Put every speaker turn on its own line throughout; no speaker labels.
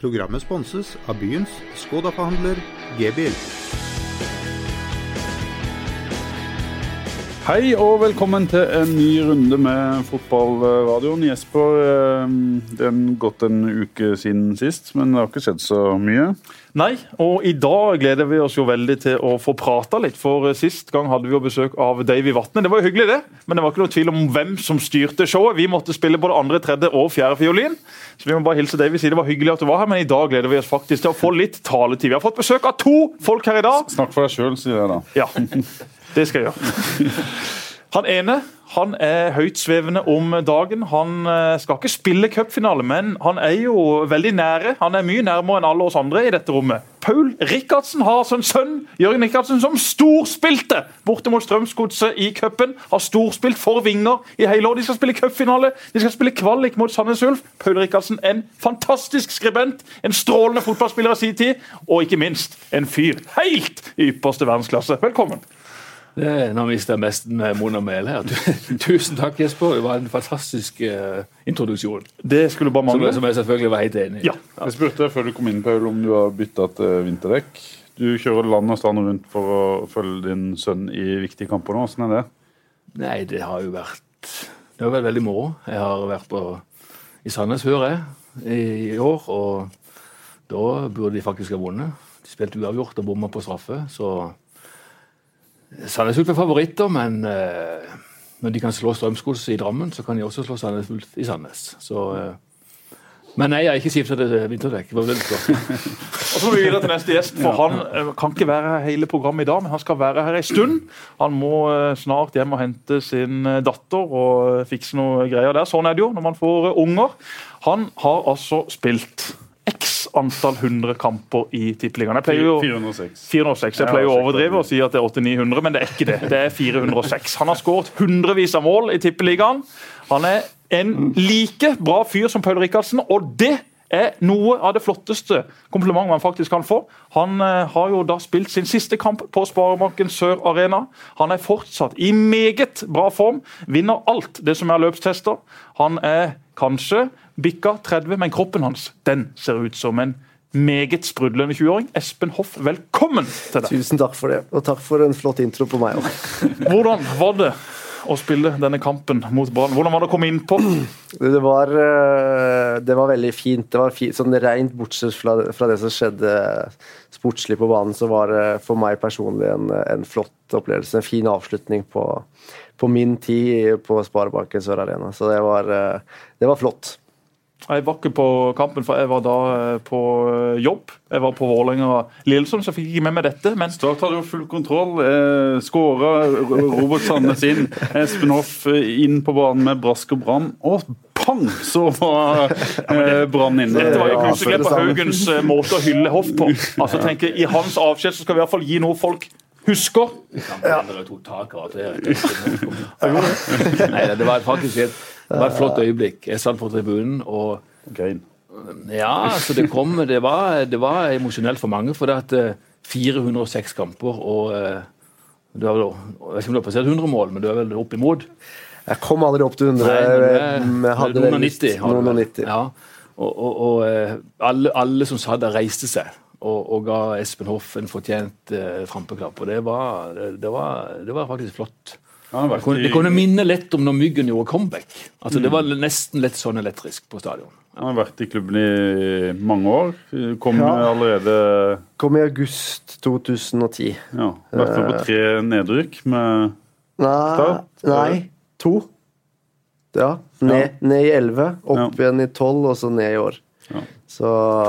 Programmet sponses av byens Skoda-forhandler G-bil.
Hei og velkommen til en ny runde med fotballradioen. Jesper, eh, det er gått en uke siden sist, men det har ikke skjedd så mye.
Nei, og i dag gleder vi oss jo veldig til å få prata litt. For sist gang hadde vi jo besøk av Davy Vatne. Det var jo hyggelig, det. Men det var ikke noe tvil om hvem som styrte showet. Vi måtte spille både andre, tredje og fjerde fiolin. Så vi må bare hilse Davy si det var hyggelig at du var her, men i dag gleder vi oss faktisk til å få litt taletid. Vi har fått besøk av to folk her i dag.
Snakk for deg sjøl, sier jeg da.
Ja, det skal jeg gjøre. Han ene han er høytsvevende om dagen. Han eh, skal ikke spille cupfinale, men han er jo veldig nære. Han er mye nærmere enn alle oss andre i dette rommet. Paul Rikardsen har sin sønn Jørgen Rikardsen, som storspilte borte mot Strømsgodset i cupen. Har storspilt for Vinger i hele år. De skal spille cupfinale, de skal spille kvalik mot Sandnes Ulf. Paul Rikardsen, en fantastisk skribent, en strålende fotballspiller av sin tid, og ikke minst en fyr helt i ypperste verdensklasse. Velkommen.
Det, nå mister jeg med munn og mel her. Tusen takk, Jesper. Det var en fantastisk uh, introduksjon.
Det skulle bare mangle.
Som, som jeg selvfølgelig var helt enig i.
Ja.
Jeg spurte før du kom inn, Paul, om du har bytta til vinterdekk. Du kjører land og strand rundt for å følge din sønn i viktige kamper nå. Åssen er det?
Nei, det har jo vært Det har vært veldig moro. Jeg har vært på, i Sandnes før, jeg, i, i år. Og da burde de faktisk ha vunnet. De spilte uavgjort og bomma på straffe. så Sandnes Ulf er favoritter, men uh, når de kan slå Strømsgodset i Drammen, så kan de også slå Sandnes Ulf i Sandnes. Så, uh, men nei, jeg har ikke skifta til vinterdekk.
Og så må vi videre til neste gjest, for han uh, kan ikke være her hele programmet i dag, men han skal være her en stund. Han må snart hjem og hente sin datter og fikse noe greier der. Sånn er det jo når man får unger. Han har altså spilt antall hundre kamper i Tippeligaen.
406.
406. Jeg pleier å overdrive og si at det er 800-900, men det er ikke det. Det er 406. Han har skåret hundrevis av mål i Tippeligaen. Han er en like bra fyr som Paul Rikardsen, og det er noe av det flotteste komplimentet man faktisk kan få. Han eh, har jo da spilt sin siste kamp på Sparebanken Sør Arena. Han er fortsatt i meget bra form. Vinner alt det som er løpstester. Han er kanskje bikka 30, men kroppen hans den ser ut som en meget sprudlende 20-åring. Espen Hoff, velkommen til deg.
Tusen takk for det, og takk for en flott intro på meg òg.
Hvordan var det å spille denne kampen mot Brann? Hvordan var det å komme innpå?
Det var, det var veldig fint. Det var fint, sånn Rent bortsett fra, fra, det som skjedde sportslig på banen, så var det for meg personlig en, en flott opplevelse. En fin avslutning på, på min tid på Sparebanken Sør Arena. Så det var, det var flott.
Jeg var ikke på kampen, for jeg var da på jobb. Jeg var på Vålerenga-Lillesund, så jeg fikk ikke med meg dette. Men
Start hadde jo full kontroll. Eh, Skåra Robert Sandnes inn. Espen Hoff inn på banen med brask og brann. Og pang, så var eh, Brann inne.
Dette var jo kunstgrep på Haugens måte å hylle Hoff på. Altså, tenker, I hans avskjed så skal vi i hvert fall gi noe folk husker.
Ja. Nei, det var faktisk et, det var et flott øyeblikk. Jeg satt på tribunen og
Grein.
Ja, altså det kom Det var, det var emosjonelt for mange. For det at 406 kamper og du har Jeg vet ikke om du har passert 100 mål, men du er vel opp imot?
Jeg kom aldri opp til 100.
Nei, hadde 190. og 90.
90.
Ja. Og, og, og alle, alle, som satt der, reiste seg og, og ga Espen Hoff en fortjent eh, trampeklapp. Og det var, det, var, det var faktisk flott.
Ja, det,
kunne, det, kunne, minne lett om når Myggen gjorde comeback. Altså, mm. Det var nesten litt sånn elektrisk på stadion.
Han har vært i klubben i mange år. Kom ja. allerede
Kom i august 2010.
Ja, Vært med på tre nedrykk med
nei,
Start?
Nei, to. Ja. Ned, ned i 11, opp igjen i 12, og så ned i år.
Ja.
Så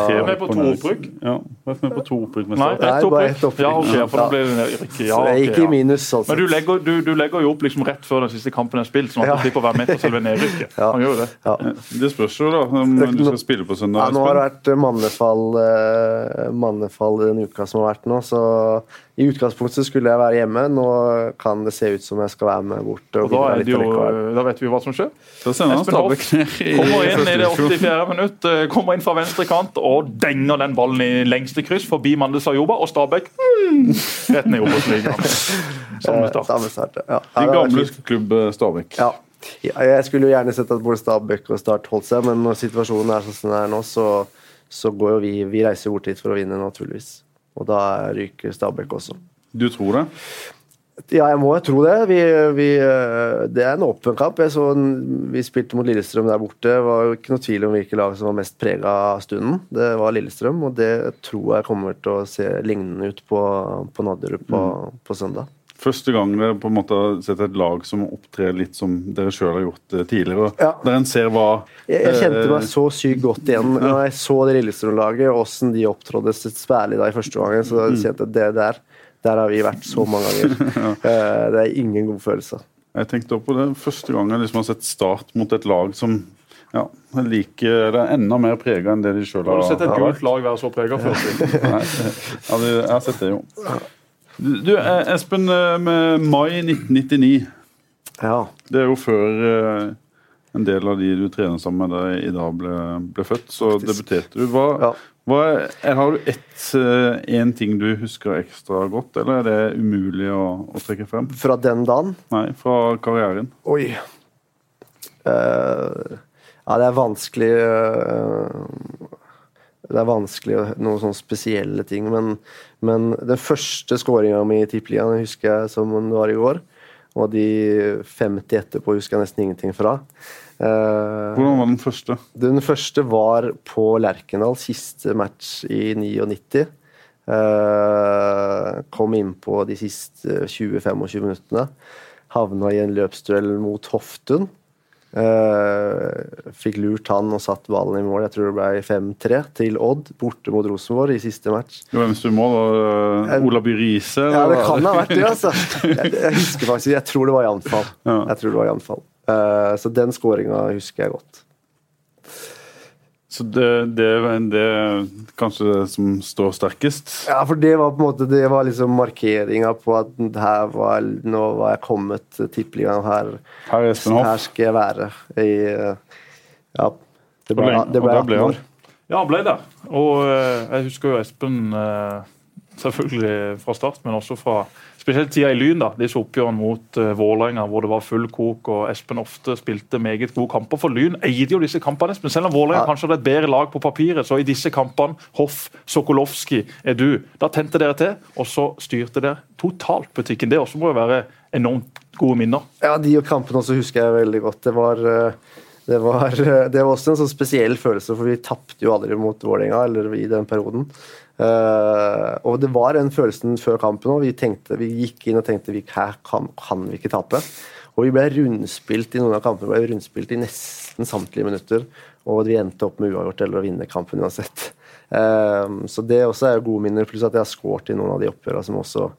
Tre med på to opprykk?
Ja, vært med på to opprykk.
Nei, ett opprykk. Ja, okay, for da blir det ja,
okay, ikke i minus. Altså.
Men du legger, du, du legger, jo opp liksom rett før den siste kampen er spilt, sånn at ja. du slipper å være med på selve nedrykket. Ja. Han gjør det.
Ja. Det spørs jo da om du skal spille på søndag.
Ja, nå har det vært mannefall, mannefall den uka som har vært nå, så i utgangspunktet skulle jeg være hjemme. Nå kan det se ut som jeg skal være med bort. Og,
og da, jo, da, vet vi hva som skjer.
Da sender han Stabæk ned i
Kommer inn i det 84. minutt, kommer inn fra venstre kant og denger den ballen i lengste kryss forbi Mandel Sayoba, og Stabæk mm, rett ned i Obos-ligaen. Samme start.
Samme start ja.
De gamle klubb Stabæk.
Ja. Jeg skulle jo gjerne sett at både Stabæk og Start holdt seg, men når situasjonen er sånn som den er nå, så så går jo vi Vi reiser bort dit for å vinne, naturligvis. Og da ryker Stabæk også.
Du tror det?
Ja, jeg må jo tro det. Vi, vi, eh, det er en åpen kamp. En, vi spilte mot Lillestrøm der borte. Det var jo ikke noe tvil om hvilket lag som var mest prega av stunden. Det var Lillestrøm, og det tror jeg kommer til å se lignende ut på, på Nadderud på, på søndag.
Første gang dere på en måte har sett et lag som opptrer litt som dere sjøl har gjort tidligere.
Ja.
Der en ser hva
Jeg, jeg kjente
eh,
meg så sykt godt igjen når jeg så det Lillestrøm-laget, åssen de opptrådde, særlig da i første gangen. Så
jeg
kjente jeg det der der har vi vært så mange ganger. ja. Det er ingen god følelse.
Jeg tenkte også på det første gang jeg liksom har sett Start mot et lag som ja, like, det er enda mer prega enn det de sjøl
Har
har
du sett et gult lag være så prega før?
Nei, ja, jeg har sett det, jo. Du, eh, Espen, eh, med mai 1999
Ja.
Det er jo før eh, en del av de du trener sammen med deg i dag, ble, ble født. Så debuterte du. Hva,
Ja.
Hva er, har du ett, eh, en ting du husker ekstra godt, eller er det umulig å, å trekke frem?
Fra den dagen
Nei, fra karrieren.
Oi. Uh, ja, det er vanskelig uh, Det er vanskelig noen sånne spesielle ting, men, men den første skåringa mi i Tippeligaen husker jeg som den var i går. Og de 50 etterpå husker jeg nesten ingenting fra. Eh,
Hvordan var den første?
den første var på Lerkendal, siste match i 99. Eh, kom innpå de siste 20-25 minuttene. Havna i en løpsduell mot Hoftun. Eh, fikk lurt han og satt ballen i mål. Jeg tror det ble 5-3 til Odd, borte mot Rosenborg i siste match.
Hvem sto i mål? Var Ola By Riise?
Ja, det
var
kan ha vært det, altså. Jeg, jeg husker faktisk Jeg tror det var i
anfall.
Jeg tror det var i Fall. Eh, så den skåringa husker jeg godt.
Så det, det, det er kanskje det som står sterkest?
Ja, for det var på en måte Det var liksom markeringa på at her var, nå var jeg kommet tippeligaen. Her,
Her er
her skal jeg være. I, ja, det ble, det ble
der ble
18 år.
Ja, han ble det. Og eh, jeg husker jo Espen eh, selvfølgelig fra start, men også fra spesielt tida i Lyn. da, Disse oppgjørene mot uh, Vålerenga hvor det var full kok og Espen ofte spilte meget gode kamper. For Lyn eide jo disse kampene, Espen. Selv om Vålerenga
Ja.
kanskje hadde et bedre lag på papiret, så i disse kampene, Hoff, Sokolowski, er du, da tente dere til, og så styrte dere totalt butikken. Det også må jo være enormt gode minner.
Ja, de kampene også husker jeg veldig godt. Det var, eh, det var, det var også en sånn spesiell følelse, for vi tapte jo aldri mot Vålerenga eller i den perioden. Uh, og det var den følelsen før kampen òg. Vi, vi gikk inn og tenkte vi, her kan, kan vi ikke tape. Og vi ble rundspilt i noen av kampene ble rundspilt i nesten samtlige minutter. Og vi endte opp med uavgjort eller å vinne kampen uansett. Uh, så det også er gode minner, pluss at jeg har skåret i noen av de oppgjørene som også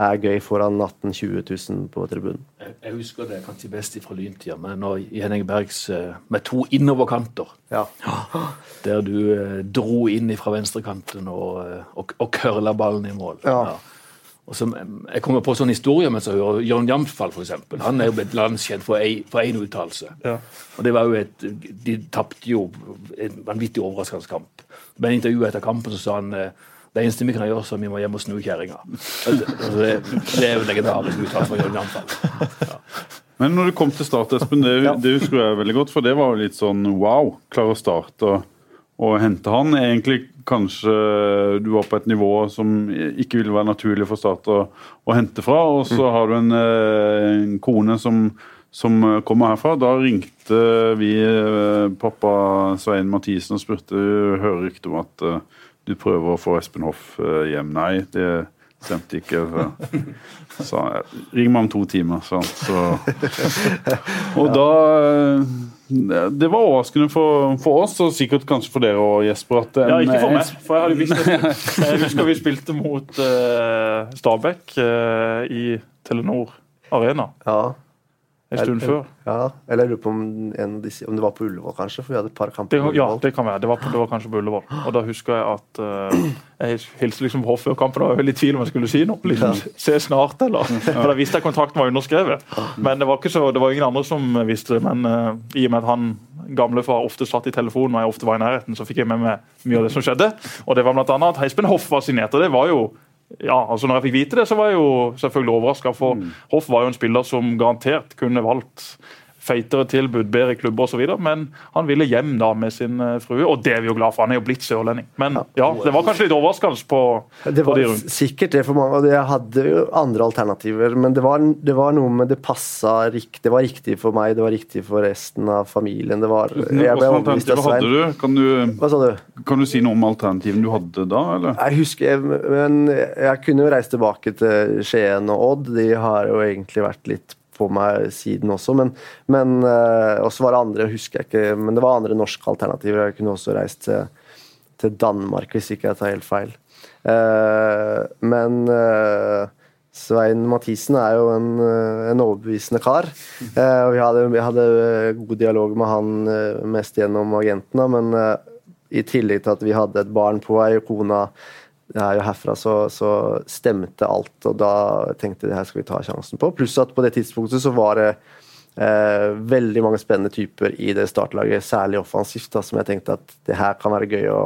er gøy foran 18 000-20 000 på tribunen.
Jeg, jeg husker det kanskje best fra Lyntida, men Henning Bergs eh, med to innoverkanter.
Ja.
Der du eh, dro inn fra venstrekanten og, eh, og, og curla ballen i mål.
Ja.
Og som, eh, jeg kommer på sånn historie mens jeg hører Jørn Jamsfall, f.eks. Han er jo blitt landskjent for én uttalelse. Og det var jo et, De tapte jo en vanvittig overraskende kamp. Men i intervjuet etter kampen så sa han det eneste vi kan gjøre, så vi må hjem og snu kjerringa. Altså, det, det er jo legendarisk uttalt fra Jørn Jamsfall.
Men når du kom til start, Espen, det, det husker jeg veldig godt, for det var jo litt sånn wow. Klare å starte og, hente han. Egentlig kanskje du var på et nivå som ikke ville være naturlig for Start å, å hente fra. Og så har du en, eh, en kone som, som kommer herfra. Da ringte vi eh, pappa Svein Mathisen og spurte hører rykte om at eh, du prøver å få Espen Hoff eh, hjem. Nei, det stemte ikke. Så ring meg om to timer, sa han. Så og da eh, Det var overraskende for, for oss, og sikkert kanskje for dere og Jesper. At en,
Ja, ikke for meg, for jeg hadde visst det. Jeg husker vi spilte mot uh, Stabæk uh, i Telenor Arena
ja.
En stund før.
ja. Eller jeg lurer på om, en om det var på Ullevål, kanskje? For vi hadde et par kamper
Det,
på
ja, det kan være. Det var, på, det var kanskje på Ullevål. Og da husker jeg at uh, jeg hilste liksom på før kampen og var jeg veldig i tvil om jeg skulle si noe. Liksom, Se snart, eller? For da visste jeg kontrakten var underskrevet. Men det var så, det var ingen andre som visste det. Men uh, i og med at han gamlefar ofte satt i telefonen og jeg ofte var i nærheten, så fikk jeg med meg mye av det som skjedde. Og det var blant annet at Heispen Hoff var signert. og det var jo ja, altså når jeg fikk vite det, så var jeg jo selvfølgelig overraska. For Hoff var jo en spiller som garantert kunne valgt feitere tilbud, bedre klubber osv. Men han ville hjem da med sin eh, frue, og det er vi jo glad for. Han er jo blitt sørlending. Men ja, det var kanskje litt overraskende på,
Det
på
var
de rundt.
sikkert det for mange, og jeg hadde jo andre alternativer. Men det var, det var noe med det passa riktig. Det var riktig for meg, det var riktig for resten av familien. Det var, jeg ble overbevist av
alternativer hadde
Svein.
du? Kan, du?
Hva sa du?
kan du si noe om alternativene du hadde da, eller?
Jeg husker, men jeg kunne jo reist tilbake til Skien og Odd. De har jo egentlig vært litt på meg siden også, men, men også var det andre, husker jeg ikke, men det var andre norske alternativer. Jeg kunne også reist til, til Danmark, hvis ikke jeg tar helt feil. Eh, men eh, Svein Mathisen er jo en, eh, en overbevisende kar. Eh, og vi hadde, vi hadde eh, god dialog med han eh, mest gjennom agentene, men eh, i tillegg til at vi hadde et barn på vei, kona er jo herfra, så, så stemte alt. Og da tenkte jeg det her skal vi ta sjansen på. Pluss at på det tidspunktet så var det eh, veldig mange spennende typer i det startlaget, særlig offensivt, da, som jeg tenkte at det her kan være gøy å,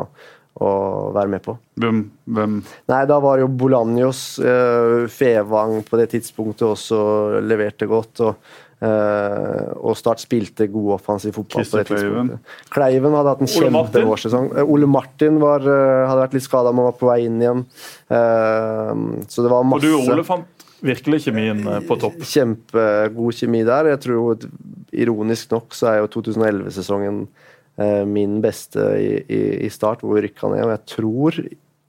å være med på.
Hvem, hvem?
Nei, da var jo Bolanjos, eh, Fevang på det tidspunktet også leverte godt. og og Start spilte god offensiv fotball. på det tidspunktet. Kleiven hadde hatt en kjempevårsesong. Eh, Ole Martin var, eh, hadde vært litt skada, men var på vei inn igjen. Eh, så det var
Og
masse
du Ole fant virkelig kjemien eh, på topp.
Kjempegod kjemi der. Jeg tror Ironisk nok så er jo 2011-sesongen eh, min beste i, i, i start, hvor vi rykka ned. Og jeg tror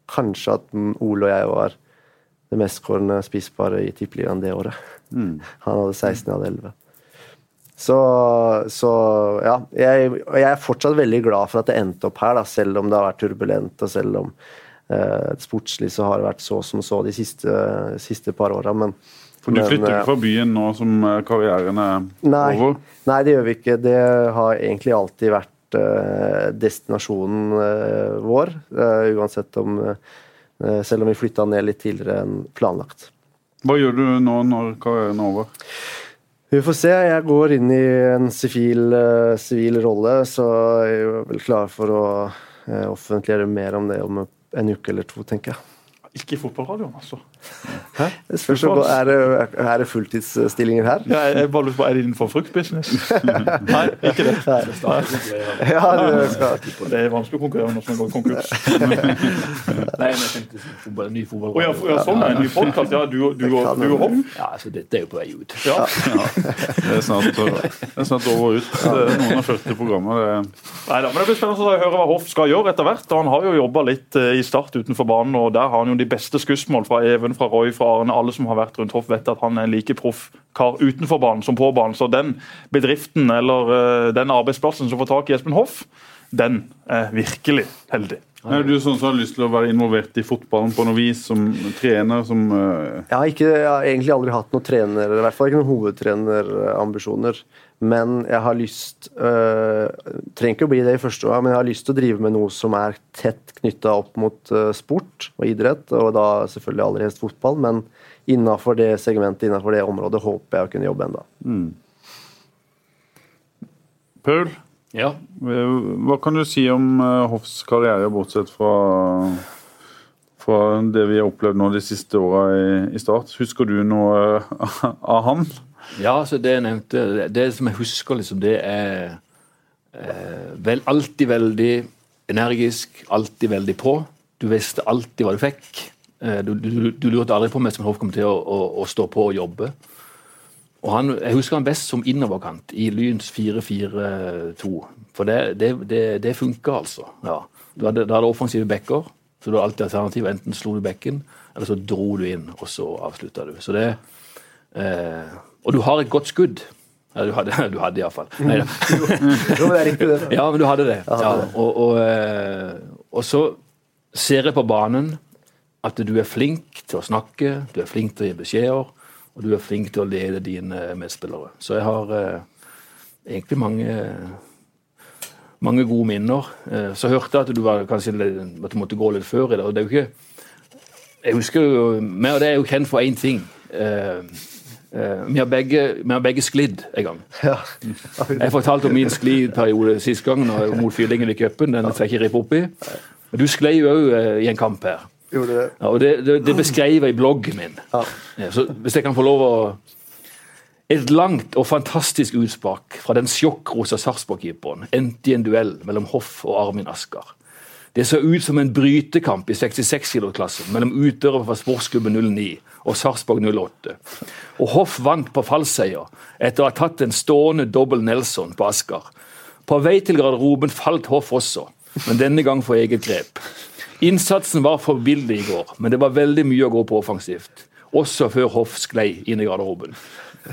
kanskje at Ole og jeg var det mestskårende spissparet i Tippeligaen det året. Han hadde 16, jeg hadde 11. Så, så ja. Jeg, jeg er fortsatt veldig glad for at det endte opp her, da, selv om det har vært turbulent, og selv om eh, sportslig så har det vært så som så de siste, siste par åra. Men,
For du flytter
eh,
ikke fra byen nå som eh, karrieren er
Nei,
over?
nei, det gjør vi ikke. Det har egentlig alltid vært eh, destinasjonen eh, vår. eh, uansett om eh, Selv om vi flytta ned litt tidligere enn planlagt.
Hva gjør du nå når karrieren er over?
Vi får se. Jeg går inn i en sivil, eh, sivil rolle, så jeg er vel klar for å eh, offentliggjøre mer om det om en uke eller to, tenker jeg.
Ikke i fotballradioen, altså.
Det spørs om- er, det, er det fulltidsstillinger her?
Ja, jeg, bare lurer på, Er det innenfor fruktbusiness? Nei, ikke det.
Ja, det skal.
Det er vanskelig å konkurrere når man går konkurs.
Nei, men jeg tenkte fotball, ny fotball.
Å ja, ja, sånn er en ny podkast. Ja, du, du, du, du og Hoff.
Ja, altså, dette er jo på vei ut.
Ja.
Det er snart, det er snart over ut. Det er noen av 40 programmer. Det
Neida, men Det blir spennende å høre hva Hoff skal gjøre etter hvert. og Han har jo jobba litt eh, i Start utenfor banen, og der har han jo de beste skussmål fra Even, fra Roy, fra Arne. Alle som har vært rundt Hoff, vet at han er en like proff kar utenfor banen som på banen. Så den bedriften eller eh, den arbeidsplassen som får tak i Espen Hoff, den er virkelig heldig.
Er du sånn som har lyst til å være involvert i fotballen på noe vis, som trener? som... uh...
Jeg har, ikke, jeg har egentlig aldri hatt noen trener, i hvert fall ikke noen hovedtrenerambisjoner. Men jeg har lyst uh, Trenger ikke å bli det i første år, men jeg har lyst til å drive med noe som er tett knytta opp mot uh, sport og idrett, og da selvfølgelig aller helst fotball. Men innafor det segmentet, innafor det området, håper jeg å kunne jobbe enda.
Paul,
Ja.
eh, hva kan du si om eh, Hoffs karriere, bortsett fra, fra det vi har opplevd nå de siste åra i, i Start? Husker du noe eh, av han?
Ja, så det jeg nevnte, det, som jeg husker, liksom, det er eh, vel, alltid veldig energisk, alltid veldig på. Du visste alltid hva du fikk. Eh, du, du, du lurte aldri på om Espen Hoff kom til å, å, å stå på og jobbe. Og han, Jeg husker han best som innoverkant i Lyns 4-4-2. For det, det, det, det funka, altså. Ja. Du hadde, da hadde offensive backer, så du hadde alltid alternativ. Enten slo du bekken, eller så dro du inn, og så avslutta du. Så det eh, Og du har et godt skudd. Ja, du hadde, du hadde iallfall. Nei da. Ja, men du hadde det. Ja, og, og, eh, og så ser jeg på banen at du er flink til å snakke, du er flink til å gi beskjeder, og du er flink til å lede dine medspillere. Så jeg har eh, egentlig mange, mange gode minner. Eh, så hørte jeg at du var, kanskje, at du måtte gå litt før i det. og det er jo ikke Jeg husker jo Vi og det er jo kjent for én ting. Eh, eh, vi, har begge, vi har begge sklidd en gang.
Ja.
Jeg fortalte om min skliperiode sist gang mot Fyllingen i cupen. Den skal jeg ikke rippe opp i. Men du sklei jo òg i en kamp her.
Gjorde det.
Ja, og det, det, det beskrev jeg i bloggen min.
Ja.
Ja, så hvis jeg kan få lov å Et langt og fantastisk utspark fra den sjokkrosa Sarpsborg-keeperen endte i en duell mellom Hoff og Armin Asker. Det så ut som en brytekamp i 66-kiloklassen mellom utøvere fra sportsklubben 09 og Sarpsborg 08. Og Hoff vant på fallseier etter å ha tatt en stående dobbel Nelson på Asker. På vei til garderoben falt Hoff også, men denne gang for eget grep. Innsatsen var forbilledlig i går, men det var veldig mye å gå på offensivt. Også før Hoff sklei inn i garderoben.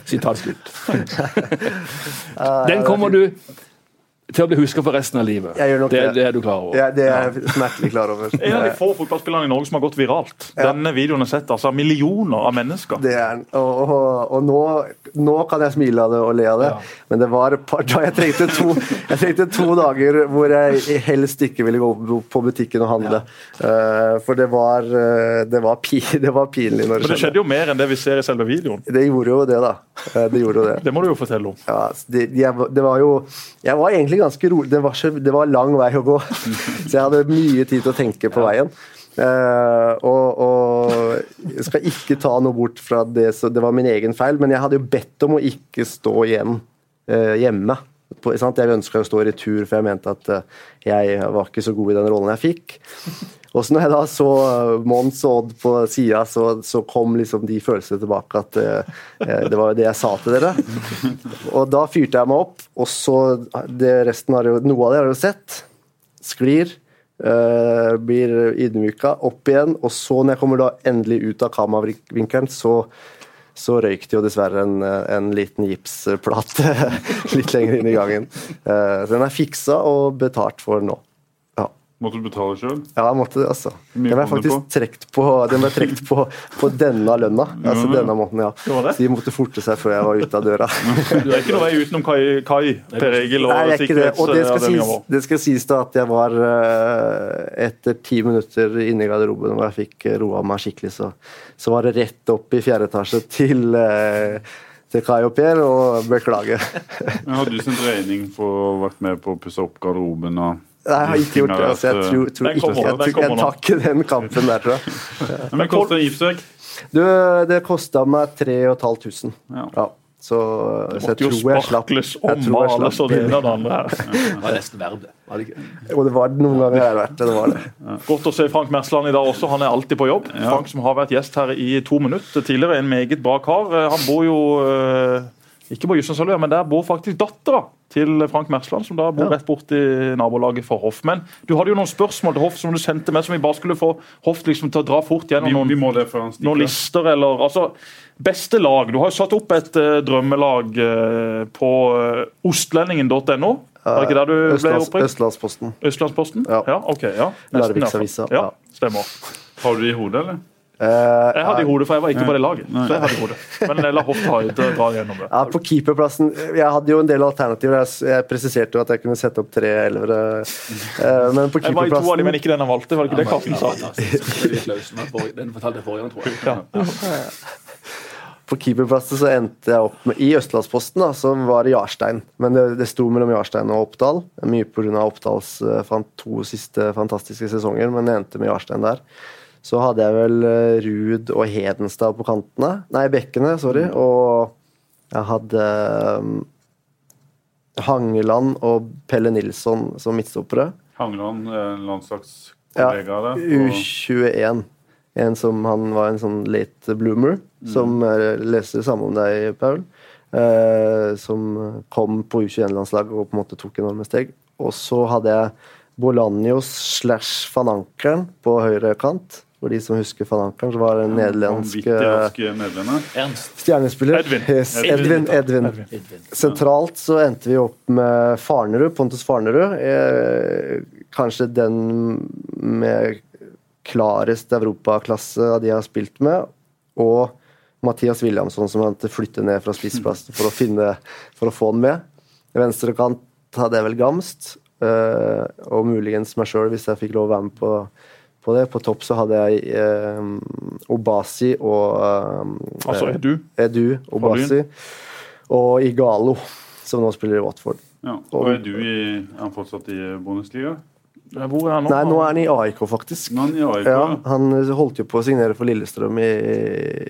Sitat slutt. Den kommer du til å bli huska for resten av livet.
Jeg gjør nok
det,
det.
det er du klar over.
Ja, det er jeg smertelig klar over.
En av de få fotballspillerne i Norge som har gått viralt.
Ja.
Denne videoen er sett altså, av millioner av mennesker.
Det er den. Og, og, og nå, nå kan jeg smile av det og le av det, men det var et par dager jeg trengte, to, jeg trengte to dager hvor jeg helst ikke ville gå på butikken og handle. Eh, for det var, eh, det var, pi, det var pinlig når
Men det skjedde jo mer enn det vi ser i selve videoen.
Det gjorde jo det, da. Eh, Det gjorde jo det.
Det må du jo fortelle om.
Ja, det, jeg, det var jo Jeg var egentlig ganske rolig. Det, var så- det var lang vei å gå, så jeg hadde mye tid til å tenke på veien. Eh, og, og jeg skal ikke ta noe bort fra det, så det var min egen feil, men jeg hadde jo bedt om å ikke stå igjen uh, hjemme. På? Jeg ønska å stå i retur, for jeg mente at uh, jeg var ikke så god i den rollen jeg fikk. Og så når jeg da så Mons og Odd på sida, så, så kom liksom de følelsene tilbake at det var jo det jeg sa til dere. Og da fyrte jeg meg opp, og så det resten har jo, Noe av det har jeg jo sett. Sklir. Eh, blir ydmyka. Opp igjen. Og så, når jeg kommer da endelig ut av kameravinkelen, så så røyk det jo dessverre en, en liten gipsplate litt lenger inn i gangen. Så den er fiksa og betalt for nå.
Måtte du betale sjøl?
Ja, jeg måtte det, altså. Den ble faktisk trukket på, den ble trukket på, på denne lønna. Altså denne måten, ja. Så de måtte forte seg før jeg var ute av døra.
Du er ikke noe vei utenom Kai, Kai Per Egil og
Nei, det er ikke det. Og det skal, sies, det skal sies da at jeg var eh, Etter ti minutter inne i garderoben hvor jeg fikk eh, roa meg skikkelig, så, så var det rett opp i fjerde etasje til til Kai og Per og beklage.
Men Har du sendt regning for å ha vært med på å pusse opp garderoben? og
Nei, jeg har ikke gjort det. altså. Jeg tror, tror ikke,
jeg,
jeg,
den
jeg tar ikke den kampen der, tror jeg.
Men hva koster en gipsvegg.
Du, det kosta meg 3500.
Ja.
Ja. Så, så jeg tror jeg slapp.
Det
måtte
jo
sparkles og
males og det ene og det andre her.
Det var nesten verdt det. Var det
var noen ganger jeg har vært det. det, var det.
Godt å se Frank Mersland i dag også. Han er alltid på jobb. Frank som har vært gjest her i to minutter tidligere. En meget bra kar. Eh, Han bor jo eh, ikke på Jyssensalvøya, men der bor faktisk dattera til Frank Mersland, som da bor rett borti nabolaget for Hoff. Men du hadde jo noen spørsmål til Hoff som du sendte med, som vi bare skulle få Hoff liksom til å dra fort gjennom noen
vi må det
noen lister eller altså, Beste lag. Du har jo satt opp et uh, drømmelag uh, på uh, ostlendingen.no. Var det ikke der du ble
Østlands,
opprykk?
Østlandsposten.
Østlandsposten?
Ja.
ok. ja. Nesten,
Larviksavisa,
Ja,
ja.
stemmer.
Har du det i hodet, eller?
Eh,
Jeg hadde i hodet, for jeg var ikke på det laget. Så jeg hadde i hodet. Men jeg la Hoff dra gjennom det.
ja, på keeperplassen Jeg hadde jo en del alternativer. Jeg, jeg presiserte jo at jeg kunne sette opp tre elvere. Eh, men på
Jeg var i to av dem, men ikke den han valgte. Var det ikke det Karsten sa?
Løs. Den fortalte jeg forrige gang, tror jeg.
På keeperplassen så endte jeg opp med I Østlandsposten da, som var i Jarstein. Men det, det sto mellom Jarstein og Oppdal. Mye pga. Oppdals eh, to siste fantastiske sesonger, men det endte med Jarstein der. Så hadde jeg vel eh, Ruud og Hedenstad på kantene. Nei, bekkene, sorry. Og jeg hadde um, Hangeland og Pelle Nilsson som midtstoppere.
Hangeland, landslagskollega
Ja,
landslagskollega og-
U21. En som han var en sånn late bloomer, som eh, leser samme om deg, Paul. Eh, som kom på U21-landslaget og på en måte tok enorme steg. Og så hadde jeg Bolanjos slash van Ankeren på høyre kant. For de som husker van Ankeren, så var det en nederlandsk
Vanvittig rask nederlender.
Ernst.
stjernespiller.
Edvin.
Edvin, Edvin.
Edvin.
Sentralt så endte vi opp med Farnerud, Pontus Farnerud. Eh, kanskje den med klarest europaklasse av de jeg har spilt med. Og Mathias Williamson, som måtte flytte ned fra spissplassen for for å få den med. Venstre kant hadde jeg vel Gamst, eh, og muligens meg sjøl hvis jeg fikk lov å være med på, på det. På topp så hadde jeg eh, Obasi og eh,
Altså, Edu?
Edu Obasi og Igalo, som nå spiller i Watford.
Ja. Og er i, er han fortsatt i Bundesliga?
Hvor er han nå?
Nei, nå er han i AIK, faktisk.
Han i AIK,
Ja,
ja.
han holdt jo på å signere for Lillestrøm i,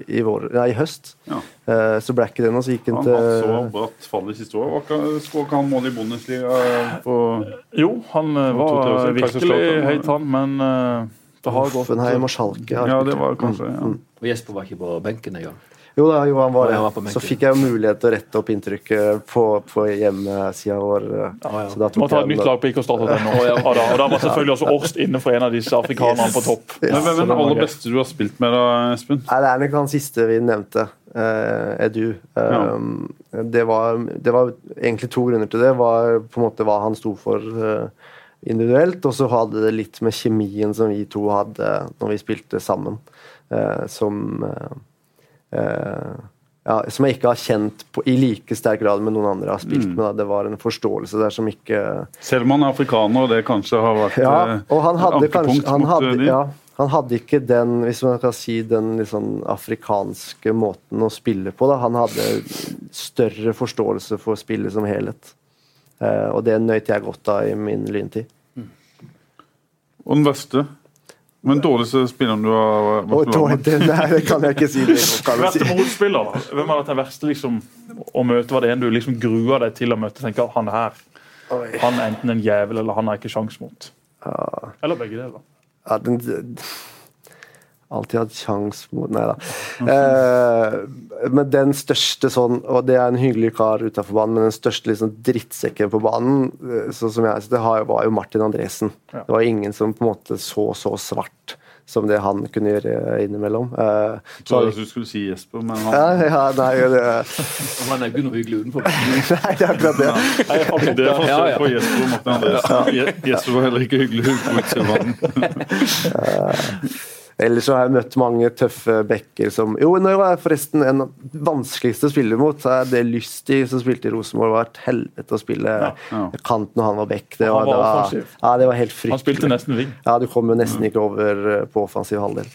i, vår, nei, i høst.
Ja.
Eh, så ble ikke det noe, så gikk han til
Han hadde så bratt fall i siste år. Skåret han mål i Bundesliga på
Jo, han eh, var virkelig høyt, han, men eh, det har gått
Hoffenheim og Schalke. har
Ja, det var kanskje ja.
Og Jesper var ikke på benken engang.
Jo da, jo, han var
Ja, han var
det. Så fikk jeg jo mulighet til å rette opp inntrykket på, på hjemmesida vår. eh,
ja.
Så da
Må ta et nytt lag på ikke-startet.no. Og, da- og da var selvfølgelig også Orst inne for en av disse afrikanerne på topp.
Yes. Hvem er den aller beste du har spilt med, da, Espen?
Nei, Det er nok han siste vi nevnte. Uh, Edu. Eh, det, var, det var egentlig to grunner til det. var på en måte hva han sto for eh, individuelt, og så hadde det litt med kjemien som vi to hadde når vi spilte sammen, eh, som eh, eh, ja, Som jeg ikke har kjent på, i like sterk grad med noen andre jeg har spilt med. Da. Det var en forståelse der som ikke
Selv om han er afrikaner, og det kanskje har vært
Ja,
eh,
og han hadde kanskje han hadde,
eh,
ja, han hadde ikke den hvis man kan si den sånn afrikanske måten å spille på. Da. Han hadde større forståelse for spillet som helhet. Eh, og det nøt jeg godt av i min lyntid.
Og den verste? Men dårligste spilleren du har vært på?
det, nei, det kan jeg ikke si. Det kan jeg
Verste
si.
motspiller, da? Hvem har vært den verste liksom, å møte? Var det en du liksom grua deg til å møte? tenker Han her,
Oi.
han er enten en jævel eller han har ikke sjans mot.
Ja,
Eller begge deler.
ja, den, alltid hatt sjans mot Nei da. Eh, men den største sånn, og det er en hyggelig kar utafor banen, men den største liksom, drittsekken på banen, så sånn som jeg det var jo Martin Andresen.
Ja.
Det var ingen som på en måte så så svart som det han kunne gjøre innimellom. Eh,
Jeg
så,
trodde du skulle si Jesper, men han
ja, ja, nei, det,
han er ikke noe hyggelig utenfor.
nei, det er akkurat det.
Nei, jeg det er forskjell
Ja, ja.
på Jesper og Martin Andresen. Je- Jesper var heller ikke hyggelig utenfor utseendet.
Ellers så har jeg møtt mange tøffe backer som Jo, nå var jeg forresten en vanskeligste å spille mot. Så er det Lystig som spilte i Rosenborg, var et helvete å spille
ja.
kant når han var back. Det var det var, ja, det var helt fryktelig.
Han spilte nesten wing.
Ja, du kom jo nesten ikke over eh, på offensiv halvdel.